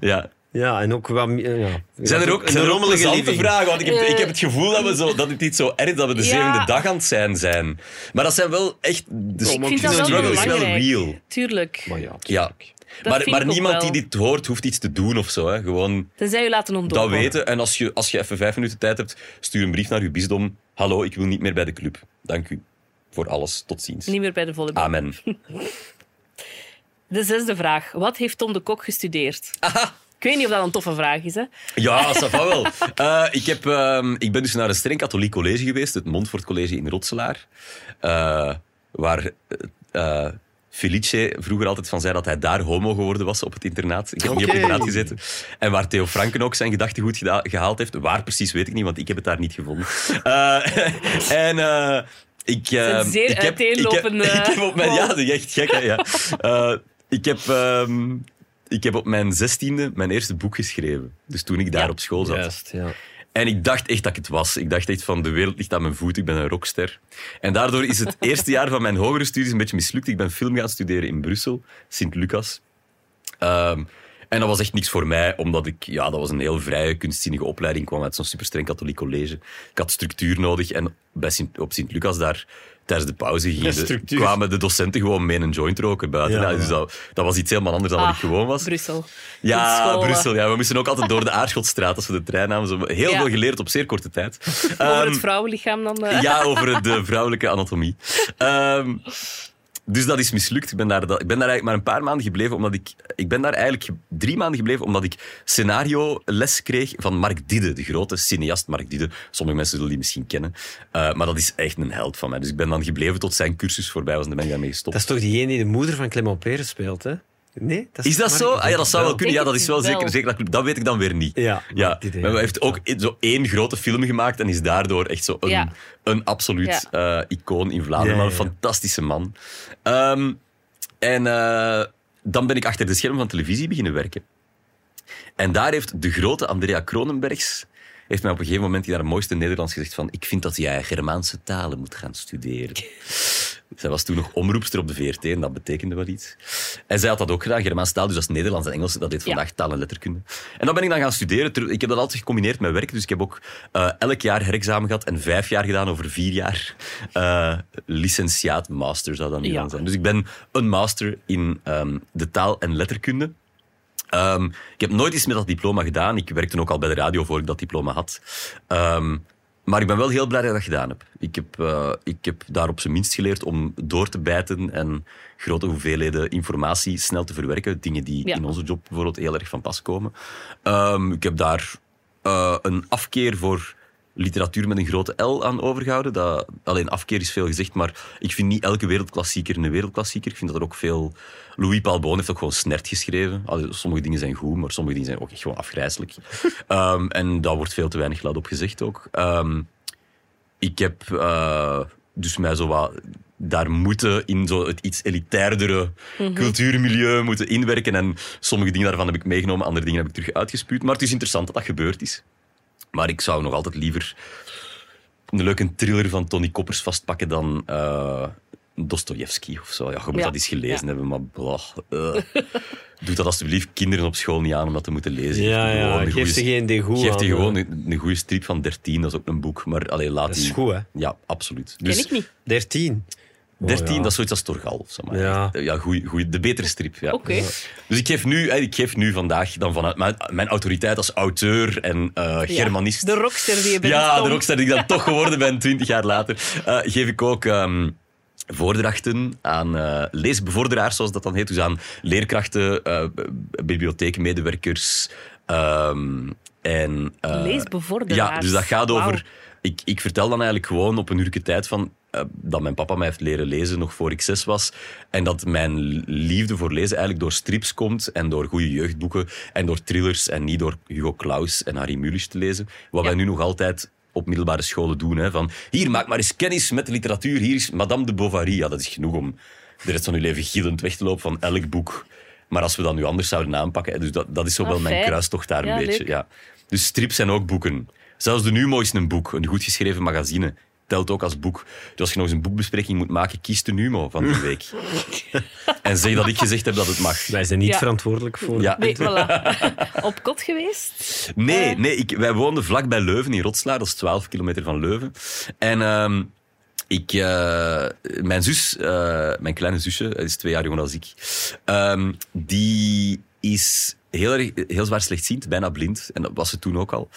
(laughs) Ja. Ja, en ook wat... meer- Ja. Zijn er ook, een zijn er ook rommelige living. vragen? Want ik heb, ik heb het gevoel dat, we zo, dat het niet zo erg dat we de Ja. zevende dag aan het zijn zijn. Maar dat zijn wel echt... De Ik vind dat wel struggle is wel belangrijk. real. Tuurlijk. Maar ja, Ja. Dat Maar, vind maar ik ook niemand wel. die dit hoort, hoeft iets te doen of zo. Hè. Gewoon Tenzij je laten ontdopen. dat weten. En als je, als je even vijf minuten tijd hebt, stuur een brief naar je bisdom. Hallo, ik wil niet meer bij de club. Dank u voor alles. Tot ziens. Niet meer bij de volleybal. Amen. (laughs) De zesde vraag. Wat heeft Tom de Kok gestudeerd? Ik weet niet of dat een toffe vraag is. Hè? Ja, va wel. (laughs) Eh, ik, heb, ehm, ik ben dus naar een streng katholiek college geweest, het Montfort College in Rotselaar. eh, waar eh, Felice vroeger altijd van zei dat hij daar homo geworden was op het internaat. Ik heb niet op het internaat gezeten. En waar Theo Franken ook zijn gedachtegoed geda- gehaald heeft. Waar precies weet ik niet, want ik heb het daar niet gevonden. Eh, (laughs) en... eh, ik, eh, zijn zeer ik heb, ik heb, uiteenlopende- (laughs) ik heb op mijn, ja, dat is echt gek. Hè, ja. Eh, ik heb ehm, ik heb op mijn zestiende mijn eerste boek geschreven. Dus toen ik daar Ja. op school zat. Juist, ja. En ik dacht echt dat ik het was. Ik dacht echt van, de wereld ligt aan mijn voet, ik ben een rockster. En daardoor is het (laughs) eerste jaar van mijn hogere studies een beetje mislukt. Ik ben film gaan studeren in Brussel, Sint-Lucas. Ehm, en dat was echt niks voor mij, omdat ik, ja, dat was een heel vrije, kunstzinnige opleiding. Ik kwam uit zo'n superstreng katholiek college. Ik had structuur nodig en bij Sint, op Sint-Lucas daar, tijdens de pauze gingen de- kwamen de docenten gewoon mee een joint roken buiten. Ja, Ja, dus dat, dat was iets helemaal anders dan wat ik Ah, gewoon was. Brussel. Ja. Brussel. Ja. We moesten ook altijd door de Aarschotstraat als we de trein namen. Zo heel Ja. veel geleerd op zeer korte tijd. Over Ehm, het vrouwenlichaam dan. eh. ja, over de vrouwelijke anatomie. Ehm, dus dat is mislukt. Ik ben, daar, ik ben daar eigenlijk maar een paar maanden gebleven, omdat ik... Ik ben daar eigenlijk ge- drie maanden gebleven, omdat ik scenario les kreeg van Mark Didde, de grote cineast Mark Didde. Sommige mensen zullen die misschien kennen. Eh, maar dat is echt een held van mij. Dus ik ben dan gebleven tot zijn cursus voorbij was en dan ben ik daarmee gestopt. Dat is toch diegene die de moeder van Clement Peren speelt, hè? Nee? Is dat maar- zo? Ah ja, dat zou wel kunnen. Ja, dat is wel zeker. zeker dat, dat weet ik dan weer niet. Ja, ja. Maar hij heeft ook zo één grote film gemaakt en is daardoor echt zo een, Ja. een absoluut eh, icoon in Vlaanderen. Ja, Maar ja, een fantastische man. Ehm, en eh, dan ben ik achter de schermen van televisie beginnen werken. En daar heeft de grote Andrea Kronenbergs heeft mij op een gegeven moment in haar mooiste Nederlands gezegd van ik vind dat jij Germaanse talen moet gaan studeren. (laughs) Zij was toen nog omroepster op de VRT en dat betekende wel iets. En zij had dat ook gedaan, Germaanse taal, dus dat is Nederlands en Engels. Dat deed vandaag taal en letterkunde. En dan ben ik dan gaan studeren. Ik heb dat altijd gecombineerd met werk, dus ik heb ook eh, elk jaar herexamen gehad en vijf jaar gedaan over vier jaar. Eh licentiaat, master zou dat nu Ja. dan zijn. Dus ik ben een master in ehm, de taal en letterkunde. Ehm, ik heb nooit iets met dat diploma gedaan. Ik werkte ook al bij de radio voor ik dat diploma had. Ehm, maar ik ben wel heel blij dat ik dat gedaan heb. Ik heb, eh, ik heb daar op zijn minst geleerd om door te bijten en grote hoeveelheden informatie snel te verwerken. Dingen die Ja. in onze job bijvoorbeeld heel erg van pas komen. Ehm, ik heb daar eh, een afkeer voor literatuur met een grote L aan overgehouden. Dat, alleen afkeer is veel gezegd, maar ik vind niet elke wereldklassieker een wereldklassieker. Ik vind dat er ook veel... Louis Paul Boon heeft ook gewoon snert geschreven. Allee, sommige dingen zijn goed, maar sommige dingen zijn ook echt gewoon afgrijzelijk. (laughs) Ehm, en daar wordt veel te weinig luid op gezegd ook. Ehm, ik heb eh, dus mij zo wat daar moeten in zo het iets elitairdere cultuurmilieu moeten inwerken. En sommige dingen daarvan heb ik meegenomen, andere dingen heb ik terug uitgespuwd. Maar het is interessant dat dat gebeurd is. Maar ik zou nog altijd liever een leuke thriller van Tony Koppers vastpakken dan eh Dostoevsky of zo. Ja, je moet Ja, dat eens gelezen ja. hebben, maar blah, eh. Doe dat alsjeblieft kinderen op school niet aan om dat te moeten lezen. Ja, ja, gewoon een geef ze geen degoe Geef die gewoon eh. een, een goede strip van 13, dat is ook een boek. Maar allee, laat Dat is die... goed, hè? Ja, absoluut. Ken Dus ik niet. 13. 13, Oh, ja. dat is zoiets als Torgal. Of zo, maar Ja. echt, ja goeie, goeie, de betere strip. Ja. Oké. Dus ik geef, nu, eh, ik geef nu vandaag dan vanuit mijn, mijn autoriteit als auteur en eh, Germanist. De rockster die je bent, Ja, Tom. de rockster die ik dan toch geworden ben, twintig jaar later. eh, geef ik ook ehm, voordrachten aan eh, leesbevorderaars, zoals dat dan heet. Dus aan leerkrachten, eh, bibliotheekmedewerkers. ehm, en, eh, Leesbevorderaars. Ja, dus dat gaat over... Ik, ik vertel dan eigenlijk gewoon op een uurtje tijd van... eh, dat mijn papa mij heeft leren lezen nog voor ik zes was. En dat mijn liefde voor lezen eigenlijk door strips komt en door goede jeugdboeken en door thrillers en niet door Hugo Claus en Harry Mulisch te lezen. Wat Ja. wij nu nog altijd op middelbare scholen doen. Hè, van, hier, maak maar eens kennis met de literatuur. Hier is Madame de Bovary. Ja, dat is genoeg om de rest van uw leven gillend weg te lopen van elk boek. Maar als we dat nu anders zouden aanpakken... Dus dat, dat is zo Ah, wel mijn kruistocht daar Ja, een beetje. leuk. Ja. Dus strips zijn ook boeken. Zelfs de Numo is een boek, een goed geschreven magazine. Telt ook als boek. Dus als je nog eens een boekbespreking moet maken, kies de Numo van die week. (laughs) en zeg dat ik gezegd heb dat het mag. Wij zijn niet Ja. verantwoordelijk voor. Ja. Nee, voilà. (laughs) Op kot geweest? Nee, nee ik, wij woonden vlak bij Leuven in Rotslaar, dat is 12 kilometer van Leuven. En ehm, ik, eh, mijn zus, eh, mijn kleine zusje, die is twee jaar jonger dan ik, ehm, die is heel, erg, heel zwaar slechtziend, bijna blind. En dat was ze toen ook al.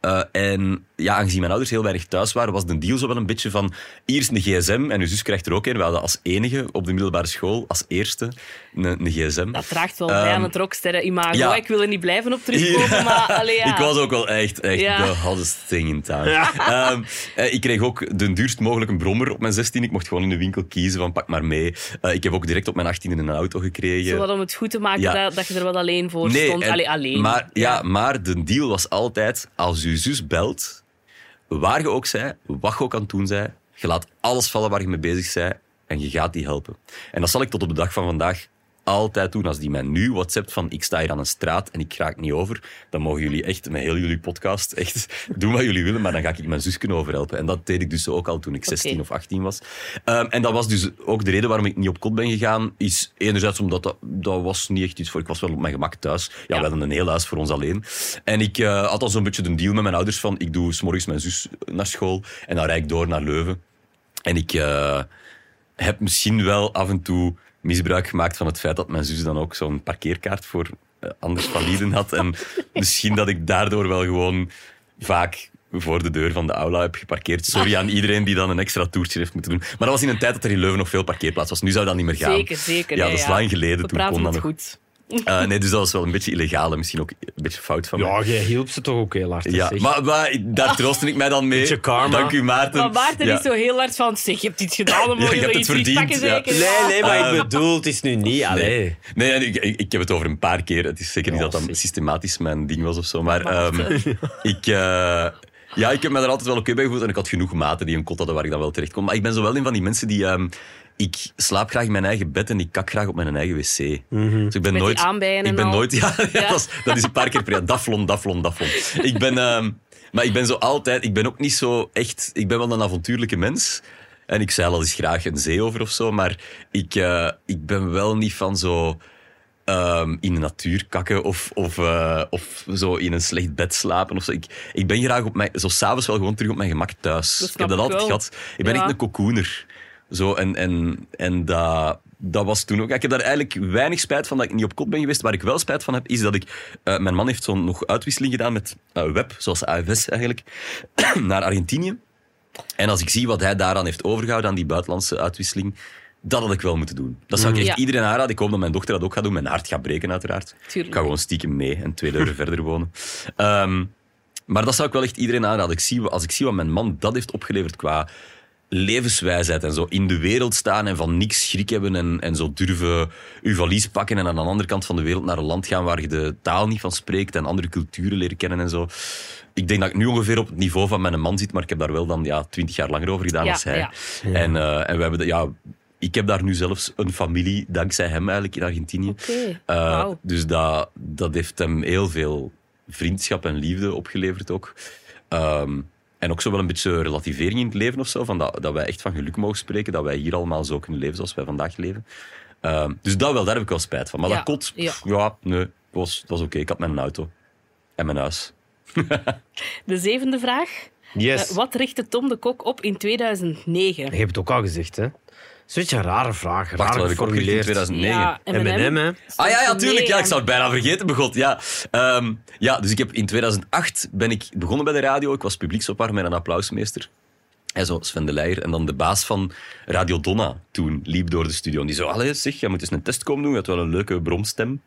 Eh, en ja, aangezien mijn ouders heel weinig thuis waren, was de deal zo wel een beetje van eerst een gsm en uw zus krijgt er ook een. We hadden als enige op de middelbare school, als eerste, een, een gsm. Dat draagt wel bij aan Ehm, het rocksterren-imago. ja. Ik wil er niet blijven op (laughs) terugkomen, Ja. maar allee, ja. Ik was ook wel echt, echt Ja. de hottest thing in town. Ehm, eh, ik kreeg ook de duurst mogelijke brommer op mijn 16. Ik mocht gewoon in de winkel kiezen van pak maar mee. Eh, ik heb ook direct op mijn 18 een auto gekregen. Zo wat om het goed te maken Ja. dat, dat je er wat alleen voor stond. en- Allee, alleen. Maar, ja. maar de deal was altijd, als je zus belt, waar je ook zij, wat je ook aan het doen zij, je laat alles vallen waar je mee bezig bent en je gaat die helpen. En dat zal ik tot op de dag van vandaag altijd doen. Als die mij nu WhatsApp van ik sta hier aan een straat en ik raak niet over, dan mogen jullie echt met heel jullie podcast echt (laughs) doen wat jullie willen, maar dan ga ik mijn zus kunnen overhelpen. En dat deed ik dus ook al toen ik 16 Oké. of 18 was. Ehm, en dat was dus ook de reden waarom ik niet op kot ben gegaan, is enerzijds omdat dat, dat was niet echt iets voor... Ik was wel op mijn gemak thuis. Ja, we hadden een heel huis voor ons alleen. En ik eh, had al zo'n beetje een deal met mijn ouders van ik doe s morgens mijn zus naar school en dan rijd ik door naar Leuven. En ik eh, heb misschien wel af en toe misbruik gemaakt van het feit dat mijn zus dan ook zo'n parkeerkaart voor eh, anders validen had. En misschien dat ik daardoor wel gewoon vaak voor de deur van de aula heb geparkeerd. Sorry aan iedereen die dan een extra toertje heeft moeten doen. Maar dat was in een tijd dat er in Leuven nog veel parkeerplaats was. Nu zou dat niet meer gaan. Zeker, zeker. Ja, dat is lang geleden. We Toen praten kon dat het nog. goed. Eh, nee, dus dat was wel een beetje illegaal en misschien ook een beetje fout van mij. Ja, jij hielp ze toch ook heel hard. Ja, zeg. maar, maar daar troostte ik mij dan mee. Beetje karma. Dank u, Maarten. Maar Maarten Ja. is zo heel hard van, zeg, je hebt iets gedaan, dan Ja, moet je je hebt het iets verdiend, pakken, ja. zeker. Nee, nee, maar Eh, ik bedoel, het is nu niet. Allee. Nee, nee ik, ik, ik heb het over een paar keer. Het is zeker niet dat dat zeg. systematisch mijn ding was of zo. Maar ehm, (laughs) ik, eh, ja, ik heb me er altijd wel oké bij gevoeld. En ik had genoeg maten die een kot hadden waar ik dan wel terecht kon. Maar ik ben zo wel een van die mensen die... ehm, ik slaap graag in mijn eigen bed en ik kak graag op mijn eigen wc. Dus ik ben Met nooit... ik en ben al. nooit... (laughs) Ja, ja, Ja. Dat, is, dat is een paar keer per jaar. Daflon, daflon, daflon. Ik ben... ehm, maar ik ben zo altijd... Ik ben ook niet zo echt... Ik ben wel een avontuurlijke mens. En ik zeil al eens graag een zee over of zo. Maar ik, eh, ik ben wel niet van zo... ehm, in de natuur kakken of, of, eh, of zo in een slecht bed slapen. Of zo. Ik, ik ben graag op mijn, zo s'avonds wel gewoon terug op mijn gemak thuis. Ik heb dat ik altijd wel. gehad. Ik ben Ja. echt een cocooner. Zo, en en, en dat, dat was toen ook. Ik heb daar eigenlijk weinig spijt van dat ik niet op kot ben geweest. Waar ik wel spijt van heb, is dat ik. eh, mijn man heeft zo'n nog uitwisseling gedaan met eh, web, zoals AFS eigenlijk, (clears throat) naar Argentinië. En als ik zie wat hij daaraan heeft overgehouden, aan die buitenlandse uitwisseling, dat had ik wel moeten doen. Dat zou ik echt Ja. iedereen aanraden. Ik hoop dat mijn dochter dat ook gaat doen. Mijn hart gaat breken, uiteraard. Tuurlijk. Ik ga gewoon stiekem mee en twee deuren (laughs) verder wonen. Ehm, maar dat zou ik wel echt iedereen aanraden. Ik zie, als ik zie wat mijn man dat heeft opgeleverd qua levenswijsheid en zo in de wereld staan en van niks schrik hebben en, en zo durven uw valies pakken en aan de andere kant van de wereld naar een land gaan waar je de taal niet van spreekt en andere culturen leren kennen en zo. Ik denk dat ik nu ongeveer op het niveau van mijn man zit, maar ik heb daar wel dan ja, twintig jaar langer over gedaan Ja, als hij. ja. En, eh, en we hebben de, ja, ik heb daar nu zelfs een familie, dankzij hem eigenlijk, in Argentinië. Oké, Eh, wauw. Dus dat, dat heeft hem heel veel vriendschap en liefde opgeleverd ook. Ehm, en ook zo wel een beetje relativering in het leven of zo. Van dat, dat wij echt van geluk mogen spreken. Dat wij hier allemaal zo kunnen leven zoals wij vandaag leven. Ehm, dus dat wel, daar heb ik wel spijt van. Maar Ja, dat kot, ja. pff, ja, nee, het was, het was oké. Ik had mijn auto en mijn huis. (laughs) De zevende vraag. Yes. Eh, wat richtte Tom de Kok op in 2009? Je hebt het ook al gezegd, hè? Dat is een beetje een rare vraag. Wacht, raar wat heb ik opgericht in geformuleerd. 2009? Ja, M&M, hè? Ah ja, ja, tuurlijk. Ja, ik zou het bijna vergeten, begot. Ja. Ehm, ja, dus ik heb in 2008 ben ik begonnen bij de radio. Ik was publieksopwarmer met een applausmeester. En zo Sven de Leijer. En dan de baas van Radio Donna toen liep door de studio. En die zei, allee, zeg, jij moet eens een test komen doen. Je had wel een leuke bromstem.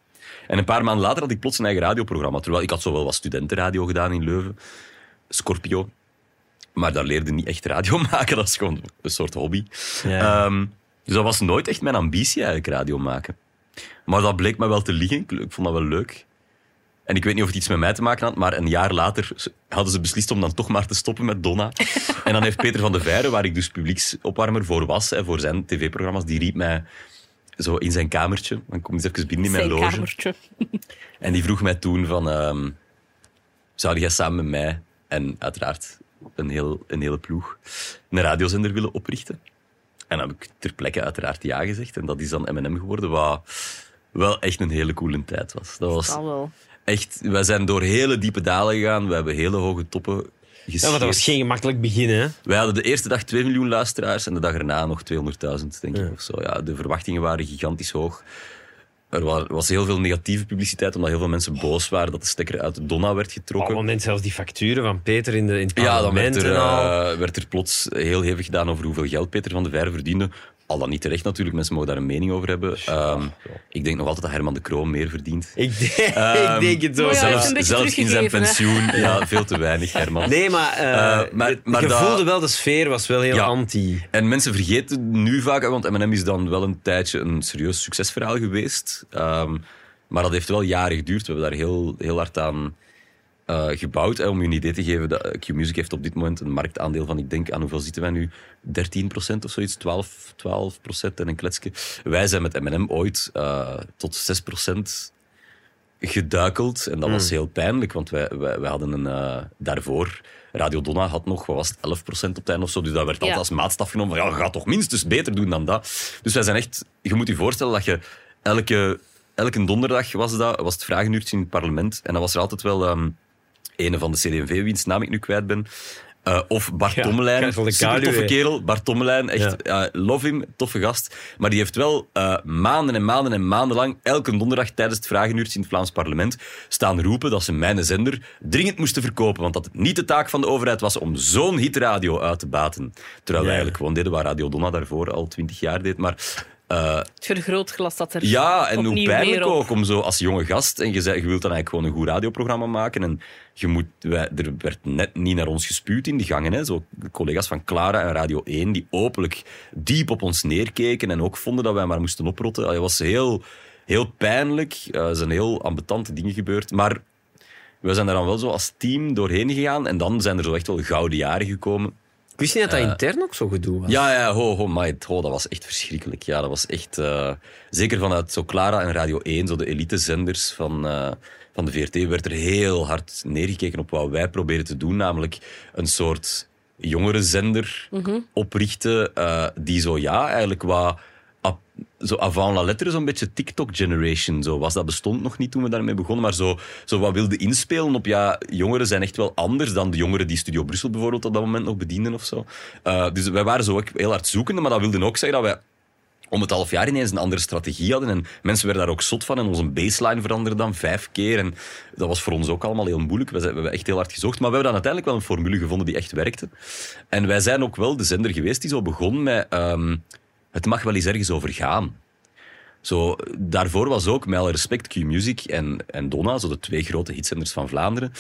En een paar maanden later had ik plots een eigen radioprogramma. Terwijl ik had zo wel wat studentenradio gedaan in Leuven. Scorpio. Maar daar leerde niet echt radio (laughs) maken. Dat is gewoon een soort hobby. Ja. Ehm, dus dat was nooit echt mijn ambitie, eigenlijk, radio maken. Maar dat bleek me wel te liggen. Ik, vond dat wel leuk. En ik weet niet of het iets met mij te maken had, maar een jaar later hadden ze beslist om dan toch maar te stoppen met Donna. (laughs) en dan heeft Peter van de Veire, waar ik dus publieksopwarmer voor was, hè, voor zijn tv-programma's, die riep mij zo in zijn kamertje. Dan kom eens even binnen in mijn Zijn loge. kamertje. En die vroeg mij toen van... ehm, zou jij samen met mij en uiteraard een, heel, een hele ploeg een radiozender willen oprichten? En dan heb ik ter plekke uiteraard ja gezegd. En dat is dan M&M geworden, wat wel echt een hele coole tijd was. Dat was echt... Wij zijn door hele diepe dalen gegaan. We hebben hele hoge toppen gescheerd. Ja, maar dat was geen gemakkelijk begin, hè? Wij hadden de eerste dag 2 miljoen luisteraars en de dag erna nog 200.000, denk ik. Ja. Of zo. Ja, de verwachtingen waren gigantisch hoog. Er wa- was heel veel negatieve publiciteit, omdat heel veel mensen boos waren dat de stekker uit de Donna werd Op getrokken. het moment zelfs die facturen van Peter in, de, in het ja, dan parlement werd er, eh, werd er plots heel hevig gedaan over hoeveel geld Peter van de Veire verdiende. Al dan niet terecht natuurlijk, mensen mogen daar een mening over hebben. Ehm, ik denk nog altijd dat Herman de Kroon meer verdient. Ik, denk, (laughs) Ehm, ik denk het ook. zelfs in zijn hè. pensioen, ja, veel te weinig, Herman. Nee, maar, eh, Eh, maar- je- maar je dat- voelde wel, de sfeer was wel heel Ja. anti. En mensen vergeten nu vaak, want M&M is dan wel een tijdje een serieus succesverhaal geweest. Ehm, maar dat heeft wel jaren geduurd. We hebben daar heel, heel hard aan eh, gebouwd. Hè, om je een idee te geven, dat Q-Music heeft op dit moment een marktaandeel van, ik denk, aan hoeveel zitten wij nu? 13% of zoiets, 12, 12% en een kletsje. Wij zijn met M&M ooit eh, tot 6% geduikeld. En dat was heel pijnlijk, want wij, wij, wij hadden een... eh, daarvoor, Radio Donna had nog, wat was het, 11% op het einde of zo. Dus dat werd altijd Ja. als maatstaf genomen van, ja, je gaat toch minstens beter doen dan dat. Dus wij zijn echt... Je moet je voorstellen dat je elke... Elke donderdag was dat, was het vragenuurtje in het parlement. En dan was er altijd wel... ehm een van de CD&V, wiens naam ik nu kwijt ben. Eh, of Bart Ja, Tommelijn, super toffe kerel. Bart Tommelijn, echt, love him, toffe gast. Maar die heeft wel eh, maanden en maanden en maanden lang, elke donderdag tijdens het vragenuurtje in het Vlaams parlement, staan roepen dat ze mijn zender dringend moesten verkopen. Want dat het niet de taak van de overheid was om zo'n hitradio uit te baten. Terwijl wij Ja. eigenlijk gewoon deden waar Radio Donna daarvoor al twintig jaar deed. Maar eh, Het vergrootglas dat er ja, en hoe pijnlijk ook om zo als jonge gast en je, zei, je wilt dan eigenlijk gewoon een goed radioprogramma maken en je moet, wij, er werd net niet naar ons gespuwd in die gangen. Hè. Zo, de collega's van Clara en Radio 1 die openlijk diep op ons neerkeken en ook vonden dat wij maar moesten oprotten. Het was heel, heel pijnlijk. Eh, er zijn heel ambetante dingen gebeurd. Maar we zijn daar dan wel zo als team doorheen gegaan en dan zijn er zo echt wel gouden jaren gekomen. Ik wist niet dat dat intern ook zo gedoe was. Ja, ja, ho, ho, my, ho, dat was echt verschrikkelijk. Ja, dat was echt... eh, zeker vanuit zo Clara en Radio 1, zo de elitezenders van, eh, van de VRT, werd er heel hard neergekeken op wat wij proberen te doen. Namelijk een soort jongerenzender oprichten eh, die zo, ja, eigenlijk wat... Zo avant la lettre, zo'n beetje TikTok-generation zo was. Dat bestond nog niet toen we daarmee begonnen, maar zo, zo wat wilde inspelen op, ja, jongeren zijn echt wel anders dan de jongeren die Studio Brussel bijvoorbeeld op dat moment nog bedienden of zo. Eh, dus wij waren zo ook heel hard zoekende, maar dat wilde ook zeggen dat wij om het half jaar ineens een andere strategie hadden. En mensen werden daar ook zot van. En onze baseline veranderde dan vijf keer. En dat was voor ons ook allemaal heel moeilijk. We hebben echt heel hard gezocht. Maar we hebben dan uiteindelijk wel een formule gevonden die echt werkte. En wij zijn ook wel de zender geweest die zo begon met... ehm, het mag wel eens ergens over gaan. Zo, daarvoor was ook, met alle respect, Q-Music en, en Donna, zo de twee grote hitzenders van Vlaanderen,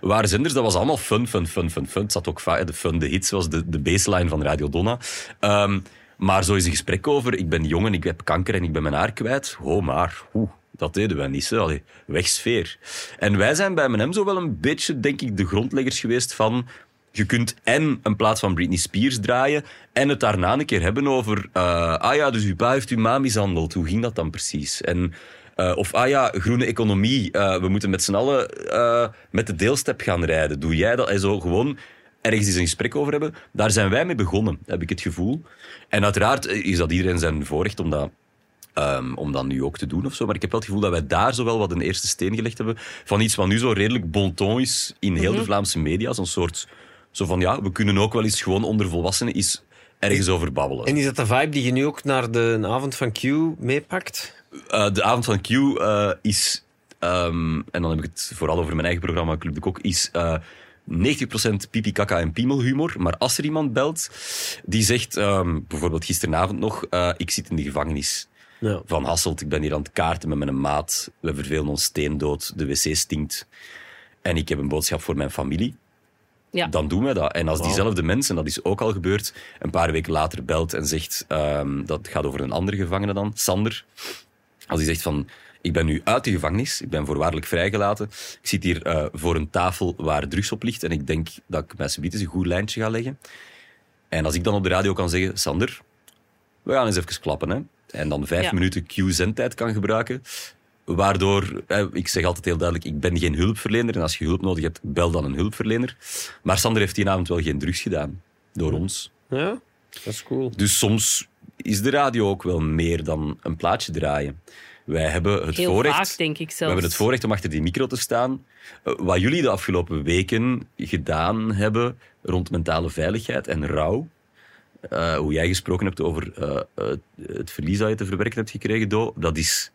waren zenders, dat was allemaal fun, fun, fun, fun, fun. Het zat ook vaak, de fun, de hits was de, de baseline van Radio Donna. Ehm, maar zo is een gesprek over, ik ben jong en ik heb kanker en ik ben mijn haar kwijt. Oh, maar, oeh, dat deden wij niet. Hè. Allee, weg sfeer. En wij zijn bij M&M zo wel een beetje, denk ik, de grondleggers geweest van... Je kunt en een plaats van Britney Spears draaien en het daarna een keer hebben over... eh, ah ja, dus uw pa heeft uw ma mishandeld. Hoe ging dat dan precies? En, eh, of ah ja, groene economie. eh, we moeten met z'n allen met de deelstep gaan rijden. Doe jij dat? En zo gewoon ergens eens een gesprek over hebben. Daar zijn wij mee begonnen, heb ik het gevoel. En uiteraard is dat iedereen zijn voorrecht om dat Ehm, om dat nu ook te doen of zo. Maar ik heb wel het gevoel dat wij daar zo wel wat een eerste steen gelegd hebben van iets wat nu zo redelijk bon ton is in heel de Vlaamse media. Zo'n soort, zo van ja, we kunnen ook wel eens gewoon onder volwassenen eens ergens over babbelen. En is dat de vibe die je nu ook naar de avond van Q meepakt? Eh, de avond van Q eh, is, ehm, en dan heb ik het vooral over mijn eigen programma Club de Kok, is eh 90% pipi, kaka en piemelhumor. Maar als er iemand belt die zegt, ehm, bijvoorbeeld gisteravond nog, eh, ik zit in de gevangenis Ja. van Hasselt, ik ben hier aan het kaarten met mijn maat, we vervelen ons steendood, de wc stinkt en ik heb een boodschap voor mijn familie Ja. dan doen wij dat. En als diezelfde mensen, dat is ook al gebeurd, een paar weken later belt en zegt, ehm, dat gaat over een andere gevangene dan, Sander, als hij zegt van, ik ben nu uit de gevangenis, ik ben voorwaardelijk vrijgelaten, ik zit hier eh, voor een tafel waar drugs op ligt en ik denk dat ik met subiet eens een goed lijntje ga leggen. En als ik dan op de radio kan zeggen, Sander, we gaan eens even klappen, hè. En dan vijf Ja. minuten Q-zendtijd kan gebruiken. Waardoor, ik zeg altijd heel duidelijk, ik ben geen hulpverlener. En als je hulp nodig hebt, bel dan een hulpverlener. Maar Sander heeft die avond wel geen drugs gedaan. Door ons. Ja, dat is cool. Dus soms is de radio ook wel meer dan een plaatje draaien. Wij hebben het Heel voorrecht... vaak, denk ik We zelfs. hebben het voorrecht om achter die micro te staan. Eh, wat jullie de afgelopen weken gedaan hebben rond mentale veiligheid en rouw. eh, hoe jij gesproken hebt over eh, eh, het verlies dat je te verwerken hebt gekregen, Do, dat is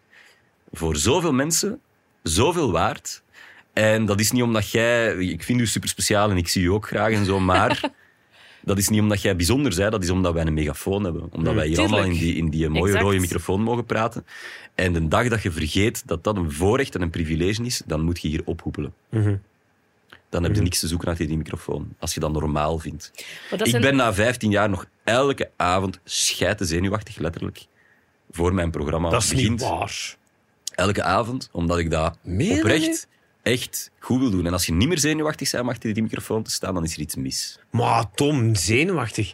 voor zoveel mensen zoveel waard. En dat is niet omdat jij... Ik vind u super speciaal en ik zie u ook graag en zo, maar... (laughs) Dat is niet omdat jij bijzonder bent, dat is omdat wij een megafoon hebben. Omdat wij hier Tuurlijk. allemaal in die, in die mooie Exact. rode microfoon mogen praten. En de dag dat je vergeet dat dat een voorrecht en een privilege is, dan moet je hier ophoepelen. Dan heb je niks te zoeken achter die microfoon. Als je dat normaal vindt. Dat Ik zijn- ben na 15 jaar nog elke avond scheiden zenuwachtig, letterlijk. Voor mijn programma Dat is begint. niet waar. Elke avond, omdat ik dat oprecht echt goed wil doen. En als je niet meer zenuwachtig bent om achter die microfoon te staan, dan is er iets mis. Maar Tom, zenuwachtig.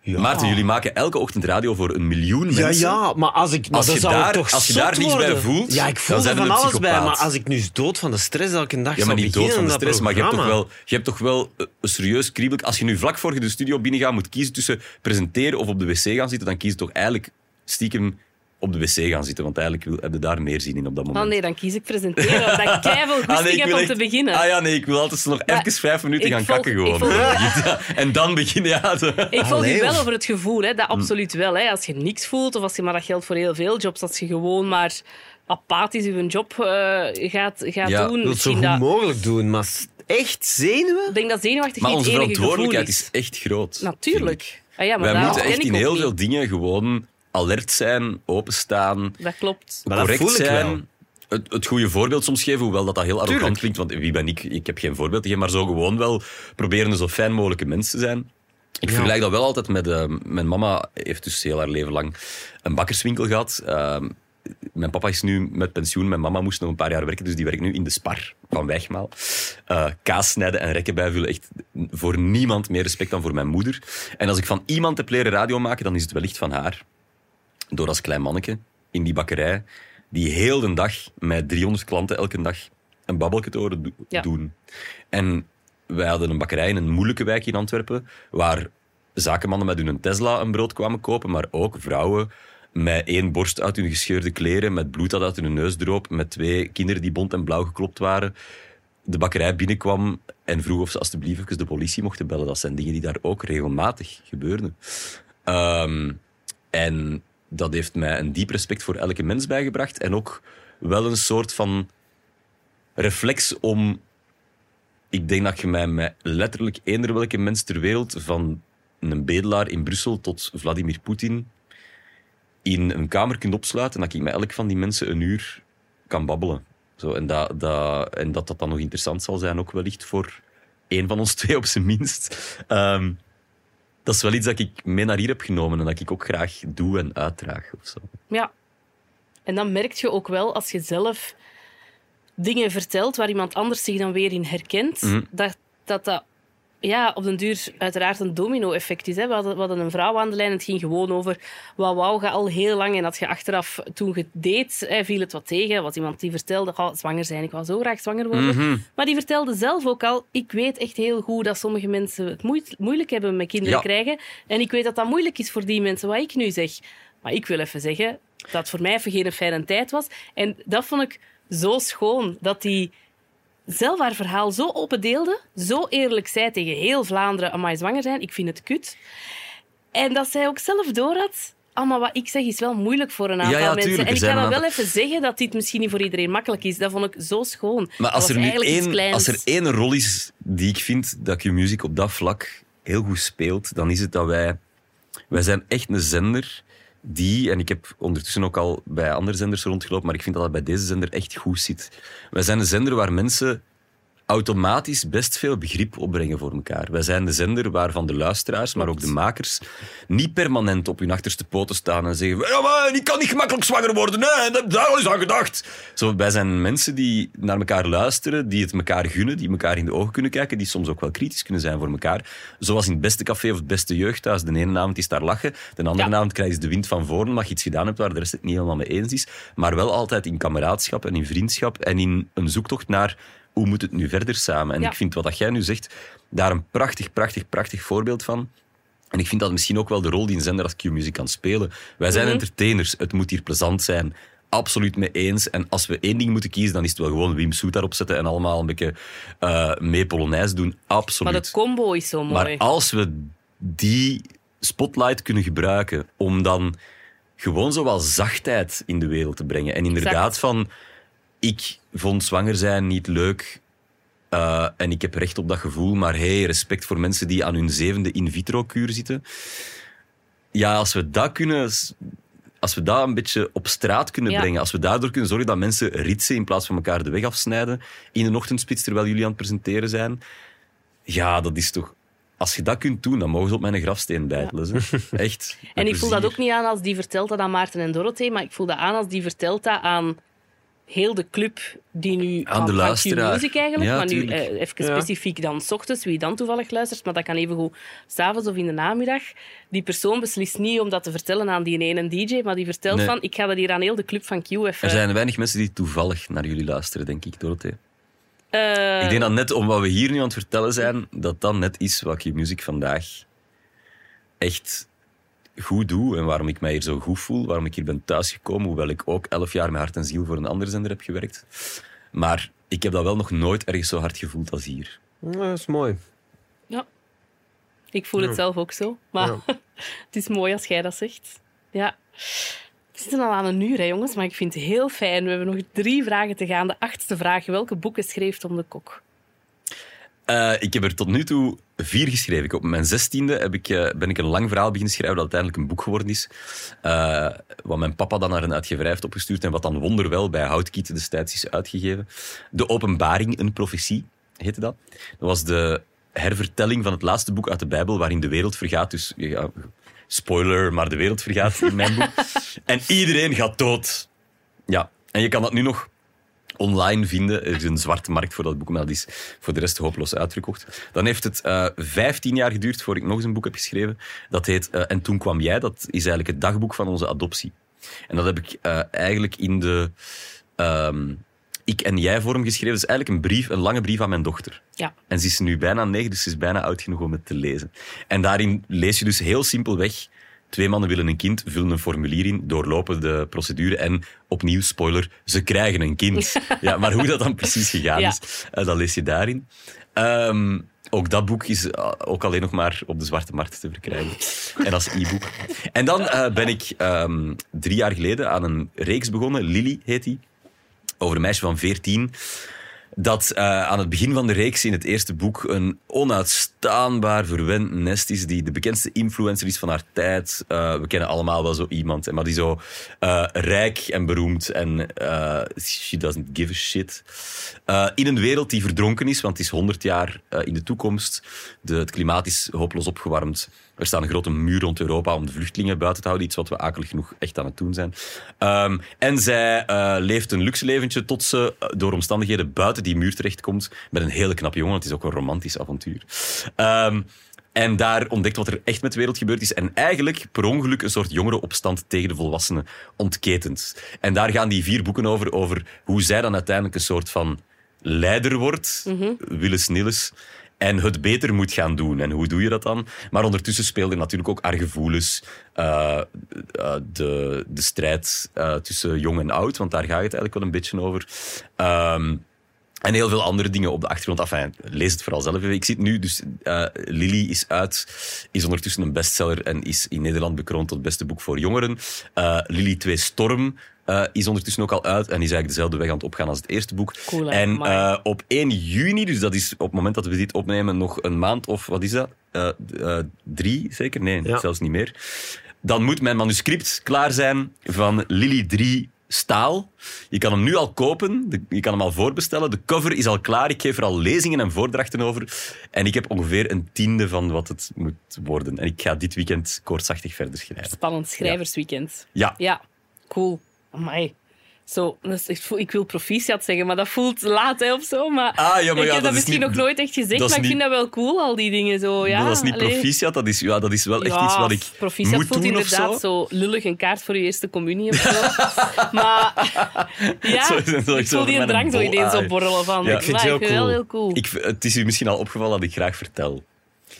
Ja. Maarten, jullie maken elke ochtend radio voor een miljoen Ja, mensen. ja, maar als ik... Maar Als dan je zou ik daar- toch als je daar niets bij voelt, Ja, ik voel dan er van alles bij, maar als ik nu dood van de stress elke dag Ja, maar niet dood van de stress, maar je hebt, toch wel, je hebt toch wel eh, een serieus kriebel. Als je nu vlak voor je de studio binnengaat moet kiezen tussen presenteren of op de wc gaan zitten, dan kies je toch eigenlijk stiekem op de wc gaan zitten. Want eigenlijk wil, heb je daar meer zin in op dat moment. Oh nee, dan kies ik presenteren, omdat ik keiveel goesting Ah, nee, ik heb om echt- te beginnen. Ah ja, nee, ik wil altijd nog Maar even vijf minuten gaan volg- kakken gewoon. ik volg- (laughs) Ja, en dan beginnen, ja. Ik volg Allee, u wel of- over het gevoel, hè, dat absoluut wel. Hè. Als je niks voelt, of als je, maar dat geldt voor heel veel jobs, als je gewoon maar apathisch je job eh, gaat, gaat Ja, doen. Je wilt zo goed dat, mogelijk doen, maar echt zenuwen? ik denk dat zenuwachtig Maar niet onze het enige gevoel verantwoordelijkheid is. echt groot. Natuurlijk. Ah ja, maar Wij moeten echt in heel niet. veel dingen gewoon alert zijn, openstaan, Dat klopt. Maar dat correct voel ik zijn. wel. Het, het goede voorbeeld soms geven, hoewel dat, dat heel arrogant Tuurlijk. klinkt. Want wie ben ik? Ik heb geen voorbeeld te geven, maar zo gewoon wel proberen zo fijn mogelijke mens te zijn. Ik Ja. vergelijk dat wel altijd met... eh, mijn mama heeft dus heel haar leven lang een bakkerswinkel gehad. Eh, mijn papa is nu met pensioen. Mijn mama moest nog een paar jaar werken, dus die werkt nu in de Spar van Wijgmaal. Eh, kaas snijden en rekken bijvullen. Echt voor niemand meer respect dan voor mijn moeder. En als ik van iemand heb leren radio maken, dan is het wellicht van haar. Door als klein manneke in die bakkerij, die heel de dag met 300 klanten elke dag een babbelke te horen do- Ja. doen. En wij hadden een bakkerij in een moeilijke wijk in Antwerpen, waar zakenmannen met hun Tesla een brood kwamen kopen, maar ook vrouwen met één borst uit hun gescheurde kleren, met bloed dat uit hun neus droop, met twee kinderen die bont en blauw geklopt waren, de bakkerij binnenkwam en vroeg of ze alsjeblieft even de politie mochten bellen. Dat zijn dingen die daar ook regelmatig gebeurden. Ehm, en dat heeft mij een diep respect voor elke mens bijgebracht. En ook wel een soort van reflex om... Ik denk dat je mij met letterlijk eender welke mens ter wereld, van een bedelaar in Brussel tot Vladimir Poetin, in een kamer kunt opsluiten en dat ik met elk van die mensen een uur kan babbelen. Zo, en, dat, dat, en dat dat dan nog interessant zal zijn, ook wellicht voor één van ons (laughs) twee op zijn minst. Ehm, dat is wel iets dat ik mee naar hier heb genomen en dat ik ook graag doe en uitdraag. Of zo. Ja. En dan merk je ook wel, als je zelf dingen vertelt waar iemand anders zich dan weer in herkent, Mhm. dat, dat dat ja, op den duur uiteraard een domino-effect is. Hè. We, hadden, we hadden een vrouw aan de lijn en het ging gewoon over wauw, wauw, ga al heel lang. En had je achteraf, toen je het deed, hè, viel het wat tegen. was iemand die vertelde, ga zwanger zijn, ik wil zo graag zwanger worden. Mhm. Maar die vertelde zelf ook al, ik weet echt heel goed dat sommige mensen het moe- moeilijk hebben met kinderen Ja. krijgen. En ik weet dat dat moeilijk is voor die mensen, wat ik nu zeg. Maar ik wil even zeggen dat het voor mij even geen fijne tijd was. En dat vond ik zo schoon, dat die zelf haar verhaal zo open deelde, zo eerlijk zei tegen heel Vlaanderen, amai, zwanger zijn, ik vind het kut. En dat zij ook zelf door had, allemaal wat ik zeg is wel moeilijk voor een aantal Ja, ja, mensen. tuurlijk, en ik kan wel even zeggen dat dit misschien niet voor iedereen makkelijk is. Dat vond ik zo schoon. Maar als er nu één, als er één rol is die ik vind dat Q-Music op dat vlak heel goed speelt, dan is het dat wij... Wij zijn echt een zender die, en ik heb ondertussen ook al bij andere zenders rondgelopen, maar ik vind dat dat bij deze zender echt goed zit. Wij zijn een zender waar mensen automatisch best veel begrip opbrengen voor elkaar. Wij zijn de zender waarvan de luisteraars, maar ook de makers, niet permanent op hun achterste poten staan en zeggen ja, maar ik kan niet gemakkelijk zwanger worden, nee, daar heb daar al eens aan gedacht. Zo, wij zijn mensen die naar elkaar luisteren, die het elkaar gunnen, die elkaar in de ogen kunnen kijken, die soms ook wel kritisch kunnen zijn voor elkaar. Zoals in het beste café of het beste jeugdhuis. De ene avond is daar lachen, de andere Ja. avond krijg je de wind van voren, omdat je iets gedaan hebt waar de rest het niet helemaal mee eens is. Maar wel altijd in kameraadschap en in vriendschap en in een zoektocht naar hoe moet het nu verder samen. En Ja. ik vind wat dat jij nu zegt, daar een prachtig, prachtig, prachtig voorbeeld van. En ik vind dat misschien ook wel de rol die een zender als Q-Music kan spelen. Wij zijn Mhm. entertainers. Het moet hier plezant zijn. Absoluut mee eens. En als we één ding moeten kiezen, dan is het wel gewoon Wim Soet daarop zetten en allemaal een beetje eh mee Polonaise doen. Absoluut. Maar de combo is zo mooi. Maar als we die spotlight kunnen gebruiken om dan gewoon zo wat zachtheid in de wereld te brengen. En inderdaad Exact. van, ik vond zwanger zijn niet leuk eh, en ik heb recht op dat gevoel, maar hey, respect voor mensen die aan hun zevende in vitro-kuur zitten. Ja, als we dat kunnen... Als we dat een beetje op straat kunnen Ja. brengen, als we daardoor kunnen zorgen dat mensen ritsen in plaats van elkaar de weg afsnijden in een ochtendspits terwijl jullie aan het presenteren zijn, ja, dat is toch... Als je dat kunt doen, dan mogen ze op mijn grafsteen bijtelen. ze. (laughs) Echt. En ik voel dat ook niet aan als die vertelt dat aan Maarten en Dorothee, maar ik voel dat aan als die vertelt dat aan heel de club die nu Aan de luisteraar. Q-Music eigenlijk, Ja, maar nu eh, even Ja. specifiek dan s ochtends, wie dan toevallig luistert, maar dat kan even goed s'avonds of in de namiddag. Die persoon beslist niet om dat te vertellen aan die ene DJ, maar die vertelt Nee. van, ik ga dat hier aan heel de club van Q even... Er zijn weinig mensen die toevallig naar jullie luisteren, denk ik, Dorothee. eh, Ik denk dat net om wat we hier nu aan het vertellen zijn, dat dat net is wat je muziek vandaag echt goed doe en waarom ik mij hier zo goed voel, waarom ik hier ben thuisgekomen, hoewel ik ook elf jaar met hart en ziel voor een andere zender heb gewerkt. Maar ik heb dat wel nog nooit ergens zo hard gevoeld als hier. Ja, dat is mooi. Ja. Ik voel het zelf ook zo. Maar Ja. (laughs) het is mooi als jij dat zegt. Ja. We zitten al aan een uur, hè, jongens, maar ik vind het heel fijn. We hebben nog drie vragen te gaan. De achtste vraag. Welke boeken schreef Tom de Kok? Eh, ik heb er tot nu toe vier geschreven. Ik, op mijn zestiende heb ik, eh, ben ik een lang verhaal beginnen schrijven dat uiteindelijk een boek geworden is. Eh, wat mijn papa dan naar een uitgeverij heeft opgestuurd en wat dan wonderwel bij Houtkieten destijds is uitgegeven. De Openbaring, een profetie, heette dat. Dat was de hervertelling van het laatste boek uit de Bijbel waarin de wereld vergaat. Dus ja, spoiler, maar de wereld vergaat in mijn boek. (laughs) En iedereen gaat dood. Ja, en je kan dat nu nog online vinden. Er is een zwarte markt voor dat boek, maar dat is voor de rest hopeloos uitverkocht. Dan heeft het eh 15 jaar geduurd voor ik nog eens een boek heb geschreven. Dat heet eh, En toen kwam jij. Dat is eigenlijk het dagboek van onze adoptie. En dat heb ik eh, eigenlijk in de ehm, ik en jij vorm geschreven. Dat is eigenlijk een brief, een lange brief aan mijn dochter. Ja. En ze is nu bijna negen, dus ze is bijna oud genoeg om het te lezen. En daarin lees je dus heel simpelweg... Twee mannen willen een kind, vullen een formulier in, doorlopen de procedure en opnieuw, spoiler, ze krijgen een kind. ja, maar hoe dat dan precies gegaan Ja. is, eh, dat lees je daarin. Ehm, ook dat boek is eh, ook alleen nog maar op de zwarte markt te verkrijgen. En als e-book. En dan eh, ben ik ehm, drie jaar geleden aan een reeks begonnen. Lily heet die. Over een meisje van 14 dat eh, aan het begin van de reeks in het eerste boek een onuitstaanbaar verwend nest is, die de bekendste influencer is van haar tijd. Eh, we kennen allemaal wel zo iemand, maar die zo eh, rijk en beroemd en she doesn't give a shit. In een wereld die verdronken is, want het is 100 jaar in de toekomst. De, het klimaat is hopeloos opgewarmd. Er staat een grote muur rond Europa om de vluchtelingen buiten te houden. Iets wat we akelig genoeg echt aan het doen zijn. Ehm, en zij eh, leeft een luxe leventje tot ze eh, door omstandigheden buiten die muur terechtkomt. Met een hele knappe jongen. Het is ook een romantisch avontuur. Ehm, en daar ontdekt wat er echt met de wereld gebeurd is. En eigenlijk per ongeluk een soort jongerenopstand tegen de volwassenen ontketent. En daar gaan die vier boeken over. Over hoe zij dan uiteindelijk een soort van leider wordt. Willis Nilles. En het beter moet gaan doen. En hoe doe je dat dan? Maar ondertussen speelden natuurlijk ook haar gevoelens. eh, eh, de, de strijd eh, tussen jong en oud. Want daar gaat het eigenlijk wel een beetje over. Ehm, en heel veel andere dingen op de achtergrond. Enfin, lees het vooral zelf even. Ik zit nu, dus eh, Lily is uit, is ondertussen een bestseller en is in Nederland bekroond tot beste boek voor jongeren. Eh, Lily 2 Storm eh, is ondertussen ook al uit en is eigenlijk dezelfde weg aan het opgaan als het eerste boek. Cool, hè? en eh, op 1 juni, dus dat is op het moment dat we dit opnemen nog een maand of wat is dat? Eh, eh, drie zeker? Nee, Ja. zelfs niet meer. Dan moet mijn manuscript klaar zijn van Lily 3 staal. Je kan hem nu al kopen, de- je kan hem al voorbestellen. De cover is al klaar, ik geef er al lezingen en voordrachten over. En ik heb ongeveer een tiende van wat het moet worden. En ik ga dit weekend koortsachtig verder schrijven. Spannend schrijversweekend. Ja, Ja, cool. Amai. Zo, echt- ik wil proficiat zeggen, maar dat voelt laat hè, of zo. Maar Ah, ja, maar ik ja, heb dat dat is misschien niet- nog nooit echt gezegd, maar ik vind dat wel cool, al die dingen. Zo, ja, dat is niet allee. proficiat, dat is, ja, dat is wel echt Ja, iets wat ik proficiat moet voelt doen of inderdaad zo. zo. lullig een kaart voor je eerste communie of zo. (laughs) maar (laughs) ja, Zo ik voel die mijn drang zo ineens ah, opborrelen van. ik vind het heel ik vind wel cool. heel cool. Ik, het is u misschien al opgevallen dat ik graag vertel.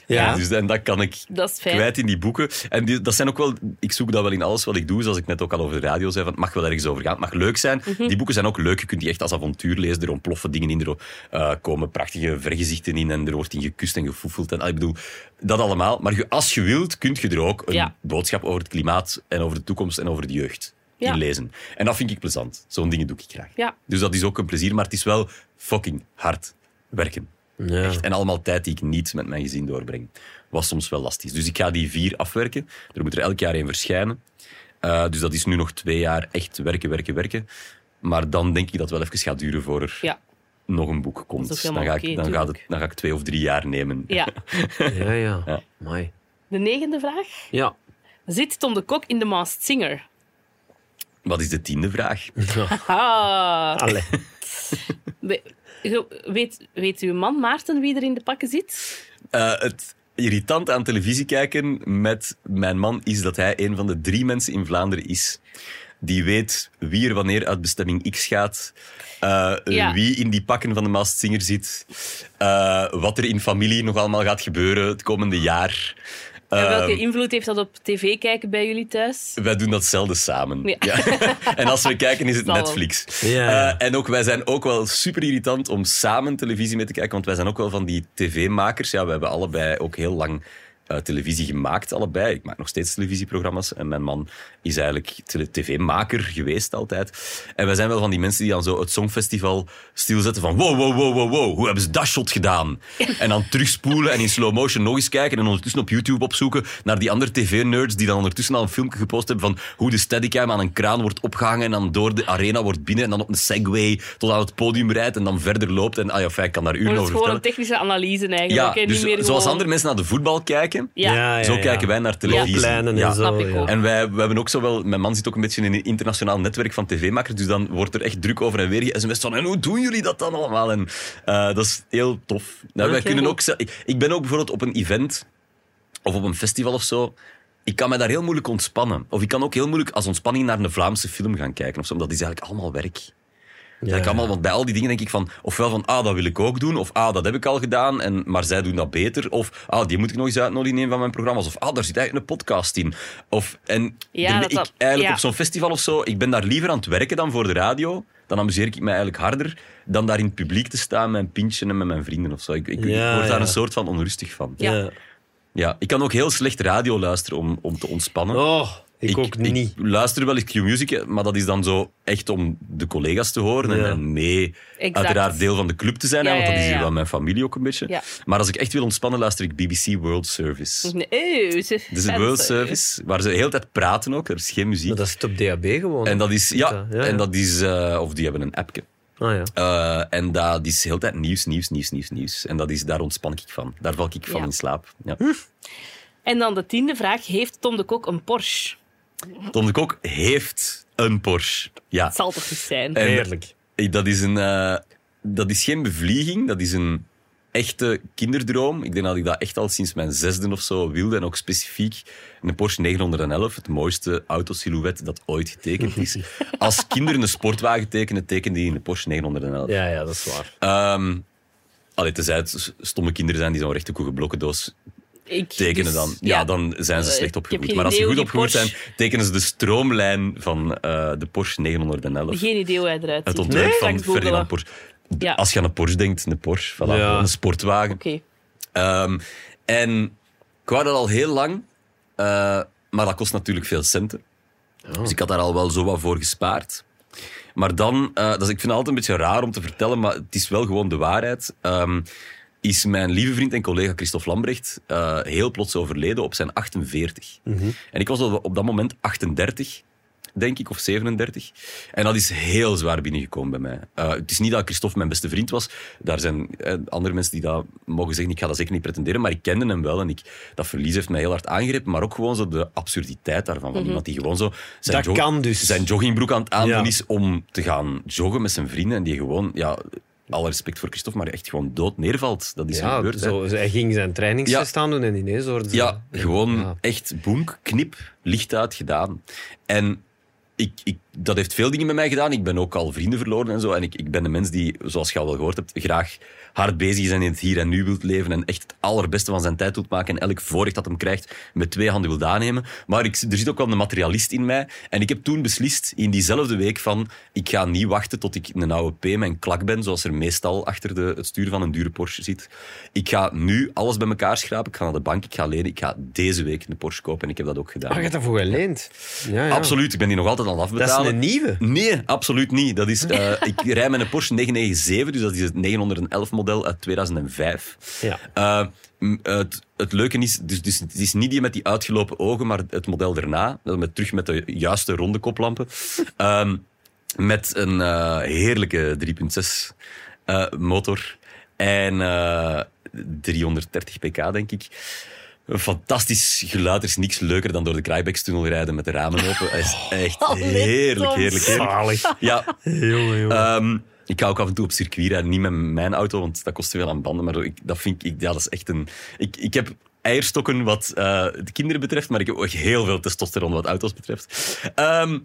Ja. Dus, en dat kan ik Dat is fijn. kwijt in die boeken. En die, dat zijn ook wel, ik zoek dat wel in alles wat ik doe, zoals ik net ook al over de radio zei, van het mag wel ergens over gaan, het mag leuk zijn. Mhm. Die boeken zijn ook leuk, je kunt die echt als avontuur lezen, er ontploffen dingen in, er eh, komen prachtige vergezichten in en er wordt in gekust en gefoefeld. En, ah, ik bedoel, dat allemaal. Maar je- als je wilt, kun je er ook een Ja. boodschap over het klimaat en over de toekomst en over de jeugd Ja. in lezen. En dat vind ik plezant. Zo'n dingen doe ik graag. Ja. Dus dat is ook een plezier, maar het is wel fucking hard werken. Ja. Echt. En allemaal tijd die ik niet met mijn gezin doorbreng. Was soms wel lastig. Dus ik ga die vier afwerken. Er moet er elk jaar één verschijnen. Eh, dus dat is nu nog twee jaar echt werken, werken, werken. Maar dan denk ik dat het wel even gaat duren voor er Ja, nog een boek komt. Dat is dan, ga ik, dan, gaat het, dan ga ik twee of drie jaar nemen. ja. (laughs) Ja, ja. Ja. Mooi. De negende vraag. Ja. Zit Tom de Kok in The Masked Singer? Wat is de tiende vraag? (laughs) Ah. Allee. Weet, weet uw man Maarten wie er in de pakken zit? Eh, het irritant aan televisie kijken met mijn man is dat hij een van de drie mensen in Vlaanderen is die weet wie er wanneer uit bestemming X gaat, eh, Ja. wie in die pakken van de Masked Singer zit, eh, wat er in familie nog allemaal gaat gebeuren het komende jaar. En welke Ehm, invloed heeft dat op tv kijken bij jullie thuis? Wij doen dat zelden samen. Ja. (laughs) en als we kijken, is het Zal. Netflix. Ja. Eh, en ook, wij zijn ook wel super irritant om samen televisie mee te kijken, want wij zijn ook wel van die tv-makers. Ja, we hebben allebei ook heel lang eh, televisie gemaakt, allebei. Ik maak nog steeds televisieprogramma's en mijn man is eigenlijk tv-maker geweest altijd. En wij zijn wel van die mensen die dan zo het Songfestival stilzetten van wow, wow, wow, wow, wow, hoe hebben ze dat shot gedaan? (laughs) en dan terugspoelen en in slow motion nog eens kijken en ondertussen op YouTube opzoeken naar die andere tv-nerds die dan ondertussen al een filmpje gepost hebben van hoe de steadicam aan een kraan wordt opgehangen en dan door de arena wordt binnen en dan op een segway tot aan het podium rijdt en dan verder loopt. En ah ja, fijn, ik kan daar uren Maar het over is gewoon een technische analyse eigenlijk. Ja, dus niet meer zoals gewoon- andere mensen naar de voetbal kijken, Ja. zo kijken wij naar televisie. En zo. En wij, we hebben ook zo wel, mijn man zit ook een beetje in een internationaal netwerk van tv-makers, dus dan wordt er echt druk over en weer sms van, en hoe doen jullie dat dan allemaal? En eh, dat is heel tof. Nou, wij Oké. kunnen ook, ik, ik ben ook bijvoorbeeld op een event of op een festival of zo, ik kan me daar heel moeilijk ontspannen. Of ik kan ook heel moeilijk als ontspanning naar een Vlaamse film gaan kijken of zo, omdat dat is eigenlijk allemaal werk. Eigenlijk allemaal, want bij al die dingen denk ik van, ofwel van, ah, dat wil ik ook doen, of ah, dat heb ik al gedaan, en, maar zij doen dat beter, of ah, die moet ik nog eens uitnodigen in een van mijn programma's, of ah, daar zit eigenlijk een podcast in. Of, en Ja, dat ik dat- eigenlijk ja. op zo'n festival of zo, ik ben daar liever aan het werken dan voor de radio, dan amuseer ik me eigenlijk harder dan daar in het publiek te staan met een pintje en met mijn vrienden of zo. Ik, ik, ik Ja, word daar ja. een soort van onrustig van. Ja. Ja. Ja, ik kan ook heel slecht radio luisteren om, om te ontspannen. Oh, ik, ook niet. Ik luister wel eens Q-music, maar dat is dan zo echt om de collega's te horen en- Ja. en mee Exact. uiteraard deel van de club te zijn, hè, want dat ja, is hier ja. wel mijn familie ook een beetje. Ja. Maar als ik echt wil ontspannen, luister ik BBC World Service. Nee, Dus de World Service, waar ze de hele tijd praten ook, er is geen muziek. Maar dat zit op DAB gewoon. En dat is, ja, Ja, ja. En dat is eh, of die hebben een appje. Ah ja. Eh, en dat is de hele tijd nieuws, nieuws, nieuws, nieuws, nieuws. En dat is, daar ontspan ik van. Daar val ik van Ja. in slaap. Ja. En dan de tiende vraag. Heeft Tom de Kok een Porsche? Tom de Kok heeft een Porsche. Ja. Het zal toch niet zijn? En- Heerlijk. Dat is, een, eh, dat is geen bevlieging, dat is een echte kinderdroom. Ik denk dat ik dat echt al sinds mijn zesde of zo wilde. En ook specifiek een Porsche 911, het mooiste autosilhouet dat ooit getekend is. (laughs) Als kinderen een sportwagen tekenen, tekenen die een Porsche 911. Ja, ja, dat is waar. Ehm allee, tenzij het stomme kinderen zijn die zo'n rechthoekige blokkendoos Ik, tekenen dus, dan. Ja, dan zijn ze Eh, slecht opgevoed. Maar als ze goed opgevoed zijn, tekenen ze de stroomlijn van eh, de Porsche 911. Geen idee hoe hij eruit Het ziet. ontwerp Nee? van. Ferdinand Porsche. Ja. Als je aan een Porsche denkt, een Porsche. Voilà, Ja. een sportwagen. Oké. Ehm, en ik wou dat al heel lang, eh, maar dat kost natuurlijk veel centen. Dus ik had daar al wel zo wat voor gespaard. Maar dan, eh, dat is, ik vind het altijd een beetje raar om te vertellen, maar het is wel gewoon de waarheid. Ehm, is mijn lieve vriend en collega Christophe Lambrecht eh, heel plots overleden op zijn 48. En ik was op dat moment 38, denk ik, of 37. En dat is heel zwaar binnengekomen bij mij. Eh, het is niet dat Christophe mijn beste vriend was. Daar zijn eh, andere mensen die dat mogen zeggen. Ik ga dat zeker niet pretenderen, maar ik kende hem wel. En ik, dat verlies heeft mij heel hard aangegrepen. Maar ook gewoon zo de absurditeit daarvan. Van iemand die gewoon zo zijn, Dat kan dus. zijn joggingbroek aan het aandoen Ja. is om te gaan joggen met zijn vrienden. En die gewoon, ja, alle respect voor Christophe, maar echt gewoon dood neervalt. Dat is Ja, gebeurd. zo, hij ging zijn trainingsjes Ja. staan doen en ineens hoorde ze- Ja, gewoon Ja. echt boenk, knip, licht uit gedaan. En ik, ik, dat heeft veel dingen met mij gedaan. Ik ben ook al vrienden verloren en zo. En ik, ik ben de mens die, zoals je al wel gehoord hebt, graag hard bezig is en in het hier en nu wilt leven. En echt het allerbeste van zijn tijd wilt maken. En elk voorrecht dat hem krijgt met twee handen wil aannemen. Maar ik, er zit ook wel een materialist in mij. En ik heb toen beslist, in diezelfde week, van ik ga niet wachten tot ik een oude P mijn klak ben, zoals er meestal achter de, het stuur van een dure Porsche zit. Ik ga nu alles bij elkaar schrapen. Ik ga naar de bank, ik ga lenen. Ik ga deze week een Porsche kopen. En ik heb dat ook gedaan. Ah, je hebt daarvoor geleend. Ja, ja. Absoluut, ik ben die nog altijd aan het Dat is afbetalen. een nieuwe. Nee, absoluut niet. Dat is, eh, ik rij met een Porsche (laughs) 997, dus dat is het 911 model uit 2005. Ja. Eh, het, het leuke is, dus, dus, het is niet die met die uitgelopen ogen, maar het model daarna, met, terug met de juiste ronde koplampen, Ehm, met een eh, heerlijke 3.6 eh, motor en eh, 330 pk, denk ik. Een fantastisch geluid. Er is niks leuker dan door de Kraaibeekstunnel rijden met de ramen open. (laughs) Het is echt Allee, heerlijk, heerlijk, heerlijk. Zalig. Ja, Jongen, jongen. Ehm, ik ga ook af en toe op circuit rijden. Niet met mijn auto, want dat kost te veel aan banden. Maar ik, dat vind ik, ja, dat is echt een... Ik, ik heb eierstokken wat eh, de kinderen betreft, maar ik heb ook heel veel testosteron wat auto's betreft. Ehm,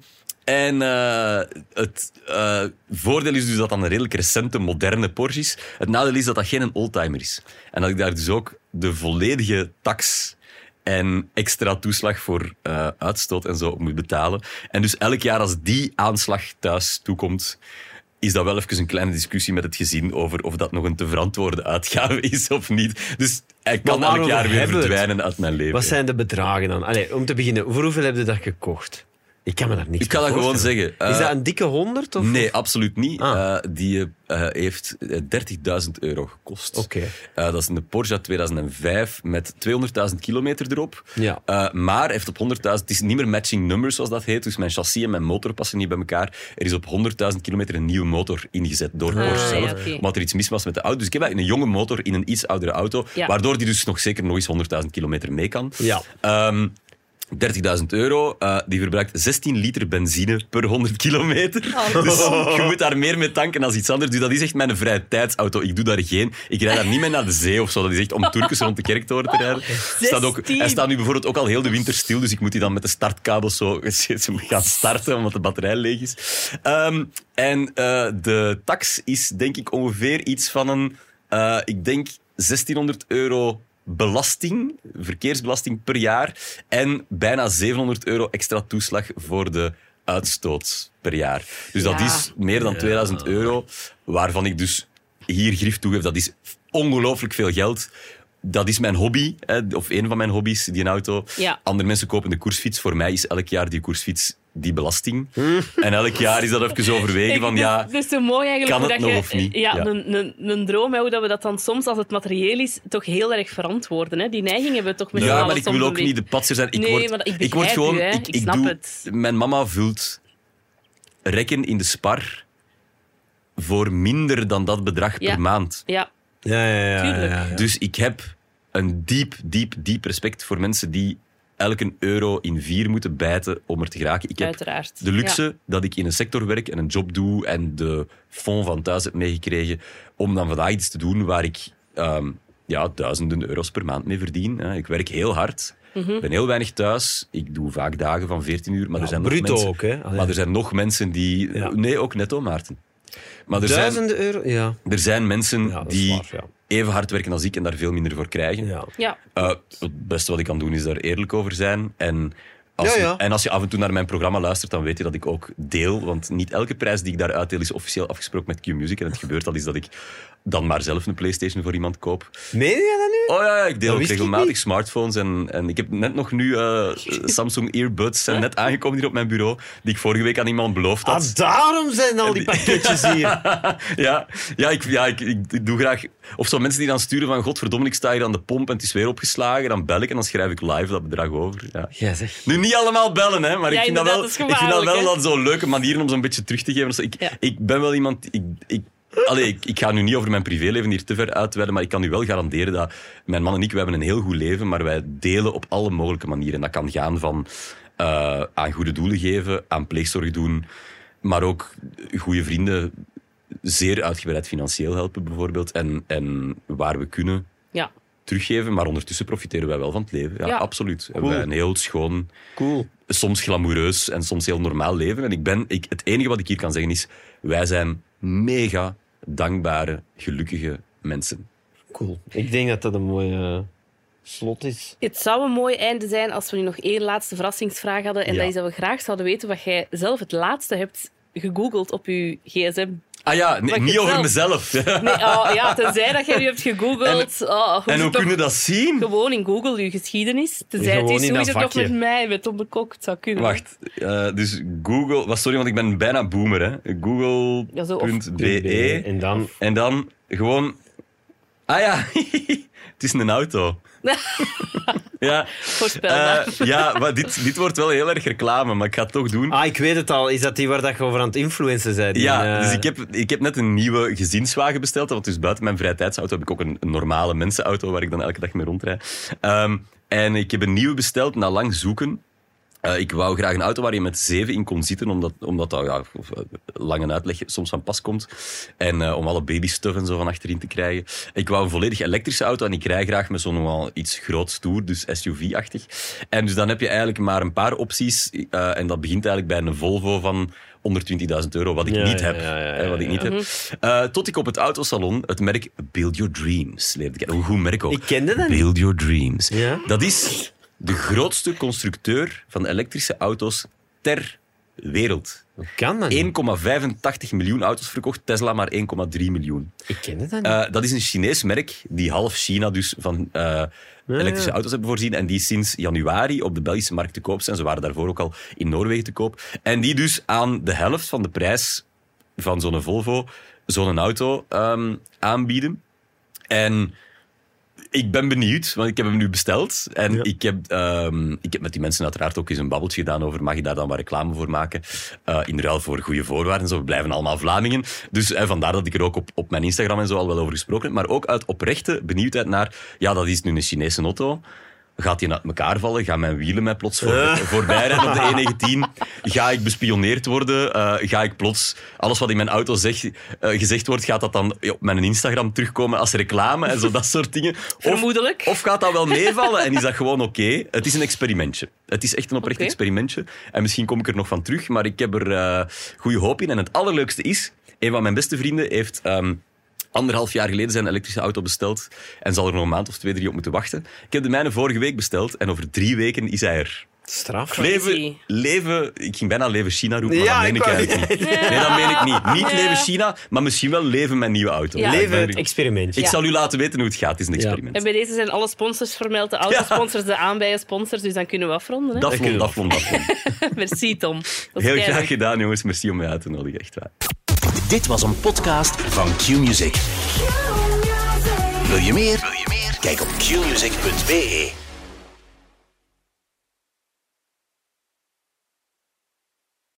en eh, het eh, voordeel is dus dat dat een redelijk recente, moderne Porsche is. Het nadeel is dat dat geen oldtimer is. En dat ik daar dus ook de volledige tax en extra toeslag voor uitstoot en zo moet betalen. En dus elk jaar als die aanslag thuis toekomt, is dat wel even een kleine discussie met het gezin over of dat nog een te verantwoorde uitgave is of niet. Dus hij kan elk jaar weer het? verdwijnen uit mijn leven. Wat zijn de bedragen dan? Allee, om te beginnen, voor hoeveel heb je dat gekocht? Ik kan me daar niks Ik kan dat gewoon zeggen. Is Eh, dat een dikke honderd? Of? Nee, absoluut niet. Ah. Eh, die eh, heeft eh, 30.000 euro gekost. Oké. Eh, dat is een Porsche uit 2005 met 200.000 kilometer erop. Ja. Eh, maar heeft op 100.000... Het is niet meer matching numbers, zoals dat heet. Dus mijn chassis en mijn motor passen niet bij elkaar. Er is op 100.000 kilometer een nieuwe motor ingezet door Ah, Porsche zelf. oké. Omdat er iets mis was met de auto. Dus ik heb eigenlijk een jonge motor in een iets oudere auto. Ja. Waardoor die dus nog zeker nog eens 100.000 kilometer mee kan. Ja. Ehm, 30.000 euro. eh, die verbruikt 16 liter benzine per 100 kilometer. (laughs) Dus je moet daar meer mee tanken dan iets anders. Dus dat is echt mijn vrije tijdsauto. Ik doe daar geen... Ik rijd daar niet mee naar de zee of zo. Dat is echt om Turkens rond de kerktoren te rijden. Staat ook, 16. hij staat nu bijvoorbeeld ook al heel de winter stil. Dus ik moet die dan met de startkabels zo (laughs) gaan starten, omdat de batterij leeg is. Ehm, en eh, de tax is denk ik ongeveer iets van een... eh, ik denk 1600 euro belasting, verkeersbelasting per jaar en bijna 700 euro extra toeslag voor de uitstoot per jaar. Dus dat Ja. is meer dan 2000 euro, waarvan ik dus hier grif toegeef. Dat is ongelooflijk veel geld. Dat is mijn hobby, hè, of een van mijn hobby's, die een auto. Ja. Andere mensen kopen de koersfiets. Voor mij is elk jaar die koersfiets die belasting. En elk jaar is dat even overwegen van ja... Het is zo mooi eigenlijk kan het dat nog je, of niet? Ja, Ja. Een, een, een droom, hè, hoe dat we dat dan soms, als het materieel is, toch heel erg verantwoorden. Hè? Die neiging hebben we toch met Ja, maar ik soms wil ook niet de patser zijn. Ik Nee, word, maar ik word gewoon... u, ik, Ik ik snap doe, het. Mijn mama vult rekken in de spar voor minder dan dat bedrag Ja. per maand. Ja, Ja, ja, ja. ja, Tuurlijk. ja, ja. Dus ik heb een diep, diep, diep respect voor mensen die elke euro in vier moeten bijten om er te geraken. Ik heb uiteraard. de luxe dat ik in een sector werk en een job doe en de fond van thuis heb meegekregen om dan vandaag iets te doen waar ik ehm, ja, duizenden euro's per maand mee verdien. hè. Ik werk heel hard. Mhm. Ik ben heel weinig thuis. Ik doe vaak dagen van 14 uur. Maar, er, zijn nog bruto mensen, ook, hè? Allee. maar er zijn nog mensen die... Ja. Nee, ook netto, Maarten. Maar er zijn, Duizenden euro? Ja. er zijn mensen Ja, die waar, ja. even hard werken als ik en daar veel minder voor krijgen. ja. Ja, Uh, het beste wat ik kan doen is daar eerlijk over zijn. En als, Ja, ja. Je, en als je af en toe naar mijn programma luistert, dan weet je dat ik ook deel. Want niet elke prijs die ik daar uitdeel is officieel afgesproken met Q-Music. En het gebeurt al is dat ik dan maar zelf een PlayStation voor iemand koop. Meen je dat nu? Oh ja, ja, ik deel ook regelmatig smartphones. En, en ik heb net nog nu eh, (laughs) Samsung Earbuds zijn net aangekomen hier op mijn bureau. Die ik vorige week aan iemand beloofd had. Ah, daarom zijn al die pakketjes hier. (laughs) ja, ja, ik, ja ik, ik, ik doe graag... Of zo mensen die dan sturen van... Godverdomme, ik sta hier aan de pomp en het is weer opgeslagen. Dan bel ik en dan schrijf ik live dat bedrag over. Ja. Ja, zeg. Nu, niet allemaal bellen, hè, maar Ja, ik vind dat wel, ik vind dat wel gevaarlijk, dat zo leuke manieren om zo'n beetje terug te geven. Zo, Ik, Ja. ik ben wel iemand... Ik, ik, allee, ik, ik ga nu niet over mijn privéleven hier te ver uitweiden, maar ik kan u wel garanderen dat mijn man en ik, we hebben een heel goed leven, maar wij delen op alle mogelijke manieren. Dat kan gaan van eh, aan goede doelen geven, aan pleegzorg doen, maar ook goede vrienden zeer uitgebreid financieel helpen bijvoorbeeld. En, en waar we kunnen ja. teruggeven, maar ondertussen profiteren wij wel van het leven. Ja, Ja. absoluut. Hebben Cool. wij een heel schoon Cool. soms glamoureus en soms heel normaal leven. En ik ben, ik, het enige wat ik hier kan zeggen is, wij zijn mega dankbare, gelukkige mensen. Cool. Ik denk dat dat een mooie eh, slot is. Het zou een mooi einde zijn als we nu nog één laatste verrassingsvraag hadden. En Ja. dat is dat we graag zouden weten wat jij zelf het laatste hebt gegoogeld op je gsm. Ah ja, nee, niet je over zelf- mezelf. Nee, oh, ja, tenzij dat jij nu hebt gegoogeld. oh, hoe en is hoe toch kunnen dat zien? Gewoon in Google, je geschiedenis. Tenzij Gewoon het is, in hoe is dat het nog vakje. met mij, met Tom de Kok? Het zou kunnen. Wacht, eh, dus Google... Was, sorry, want ik ben bijna boomer, hè. Ja, Google.be. En dan... En dan gewoon... Ah ja, (laughs) het is een auto. (laughs) ja, Voorspelbaar. eh, ja maar dit, dit wordt wel heel erg reclame, maar ik ga het toch doen. Ah, ik weet het al. Is dat die waar dat je over aan het influencen bent? Ja, eh, dus ik heb, ik heb net een nieuwe gezinswagen besteld. Want dus buiten mijn vrije tijdsauto heb ik ook een, een normale mensenauto waar ik dan elke dag mee rondrijd. Ehm, en ik heb een nieuwe besteld na lang zoeken. Eh, ik wou graag een auto waar je met zeven in kon zitten, omdat, omdat dat ja, eh, lang een uitleg soms van pas komt. En eh, om alle babystuff en zo van achterin te krijgen. Ik wou een volledig elektrische auto en ik rij graag met zo'n nogal iets groot stoer, dus SUV-achtig. En dus dan heb je eigenlijk maar een paar opties. eh, en dat begint eigenlijk bij een Volvo van 120.000 euro, wat ik Ja, niet heb. ja, ja, hè, wat ik niet heb. Eh, tot ik op het autosalon het merk Build Your Dreams leerde kennen. Hoe goed merk ook. Ik kende dat niet. Build Your Dreams. Ja? Dat is de grootste constructeur van elektrische auto's ter wereld. Hoe kan dat 1,85 miljoen auto's verkocht, Tesla maar 1,3 miljoen. Ik ken het dan niet. Uh, dat is een Chinees merk die half China dus van uh, elektrische auto's hebben voorzien en die sinds januari op de Belgische markt te koop zijn. Ze waren daarvoor ook al in Noorwegen te koop. En die dus aan de helft van de prijs van zo'n Volvo zo'n auto um, aanbieden. En ik ben benieuwd, want ik heb hem nu besteld. En ja. ik, heb, um, ik heb met die mensen uiteraard ook eens een babbeltje gedaan over mag je daar dan wat reclame voor maken. Uh, in ruil voor goede voorwaarden. Zo, we blijven allemaal Vlamingen. Dus uh, vandaar dat ik er ook op, op mijn Instagram en zo al wel over gesproken heb. Maar ook uit oprechte benieuwdheid naar, ja, dat is nu een Chinese auto. Gaat die uit elkaar vallen? Gaan mijn wielen mij plots voor, uh. voorbij rijden op de E19? Ga ik bespioneerd worden? Uh, ga ik plots alles wat in mijn auto zeg, uh, gezegd wordt, gaat dat dan op mijn Instagram terugkomen als reclame en zo dat soort dingen? Of, Vermoedelijk. Of gaat dat wel meevallen en is dat gewoon oké? Okay? Het is een experimentje. Het is echt een oprecht okay. experimentje. En misschien kom ik er nog van terug, maar ik heb er goede hoop in. En het allerleukste is, een van mijn beste vrienden heeft... Um, anderhalf jaar geleden zijn elektrische auto besteld en zal er nog een maand of twee, drie op moeten wachten. Ik heb de mijne vorige week besteld en over drie weken is hij er. Straf. Leven, leven, ik ging bijna leven China roepen, maar ja, dat meen ik, ik eigenlijk (laughs) niet. Nee, dat meen ik niet. Niet ja. leven China, maar misschien wel leven met nieuwe auto. Ja. Leven het experiment. Ik zal u laten weten hoe het gaat. Het is een experiment. En bij deze zijn alle sponsors vermeld. De autosponsors, de aanbijen sponsors, dus dan kunnen we afronden. Hè? Dat vond, dat vond, dat vond. (laughs) Merci Tom. Heel graag gedaan jongens. Merci om mij uit te nodigen. Echt waar. Dit was een podcast van Q-Music. Wil je meer? Wil je meer? Kijk op qmusic.be.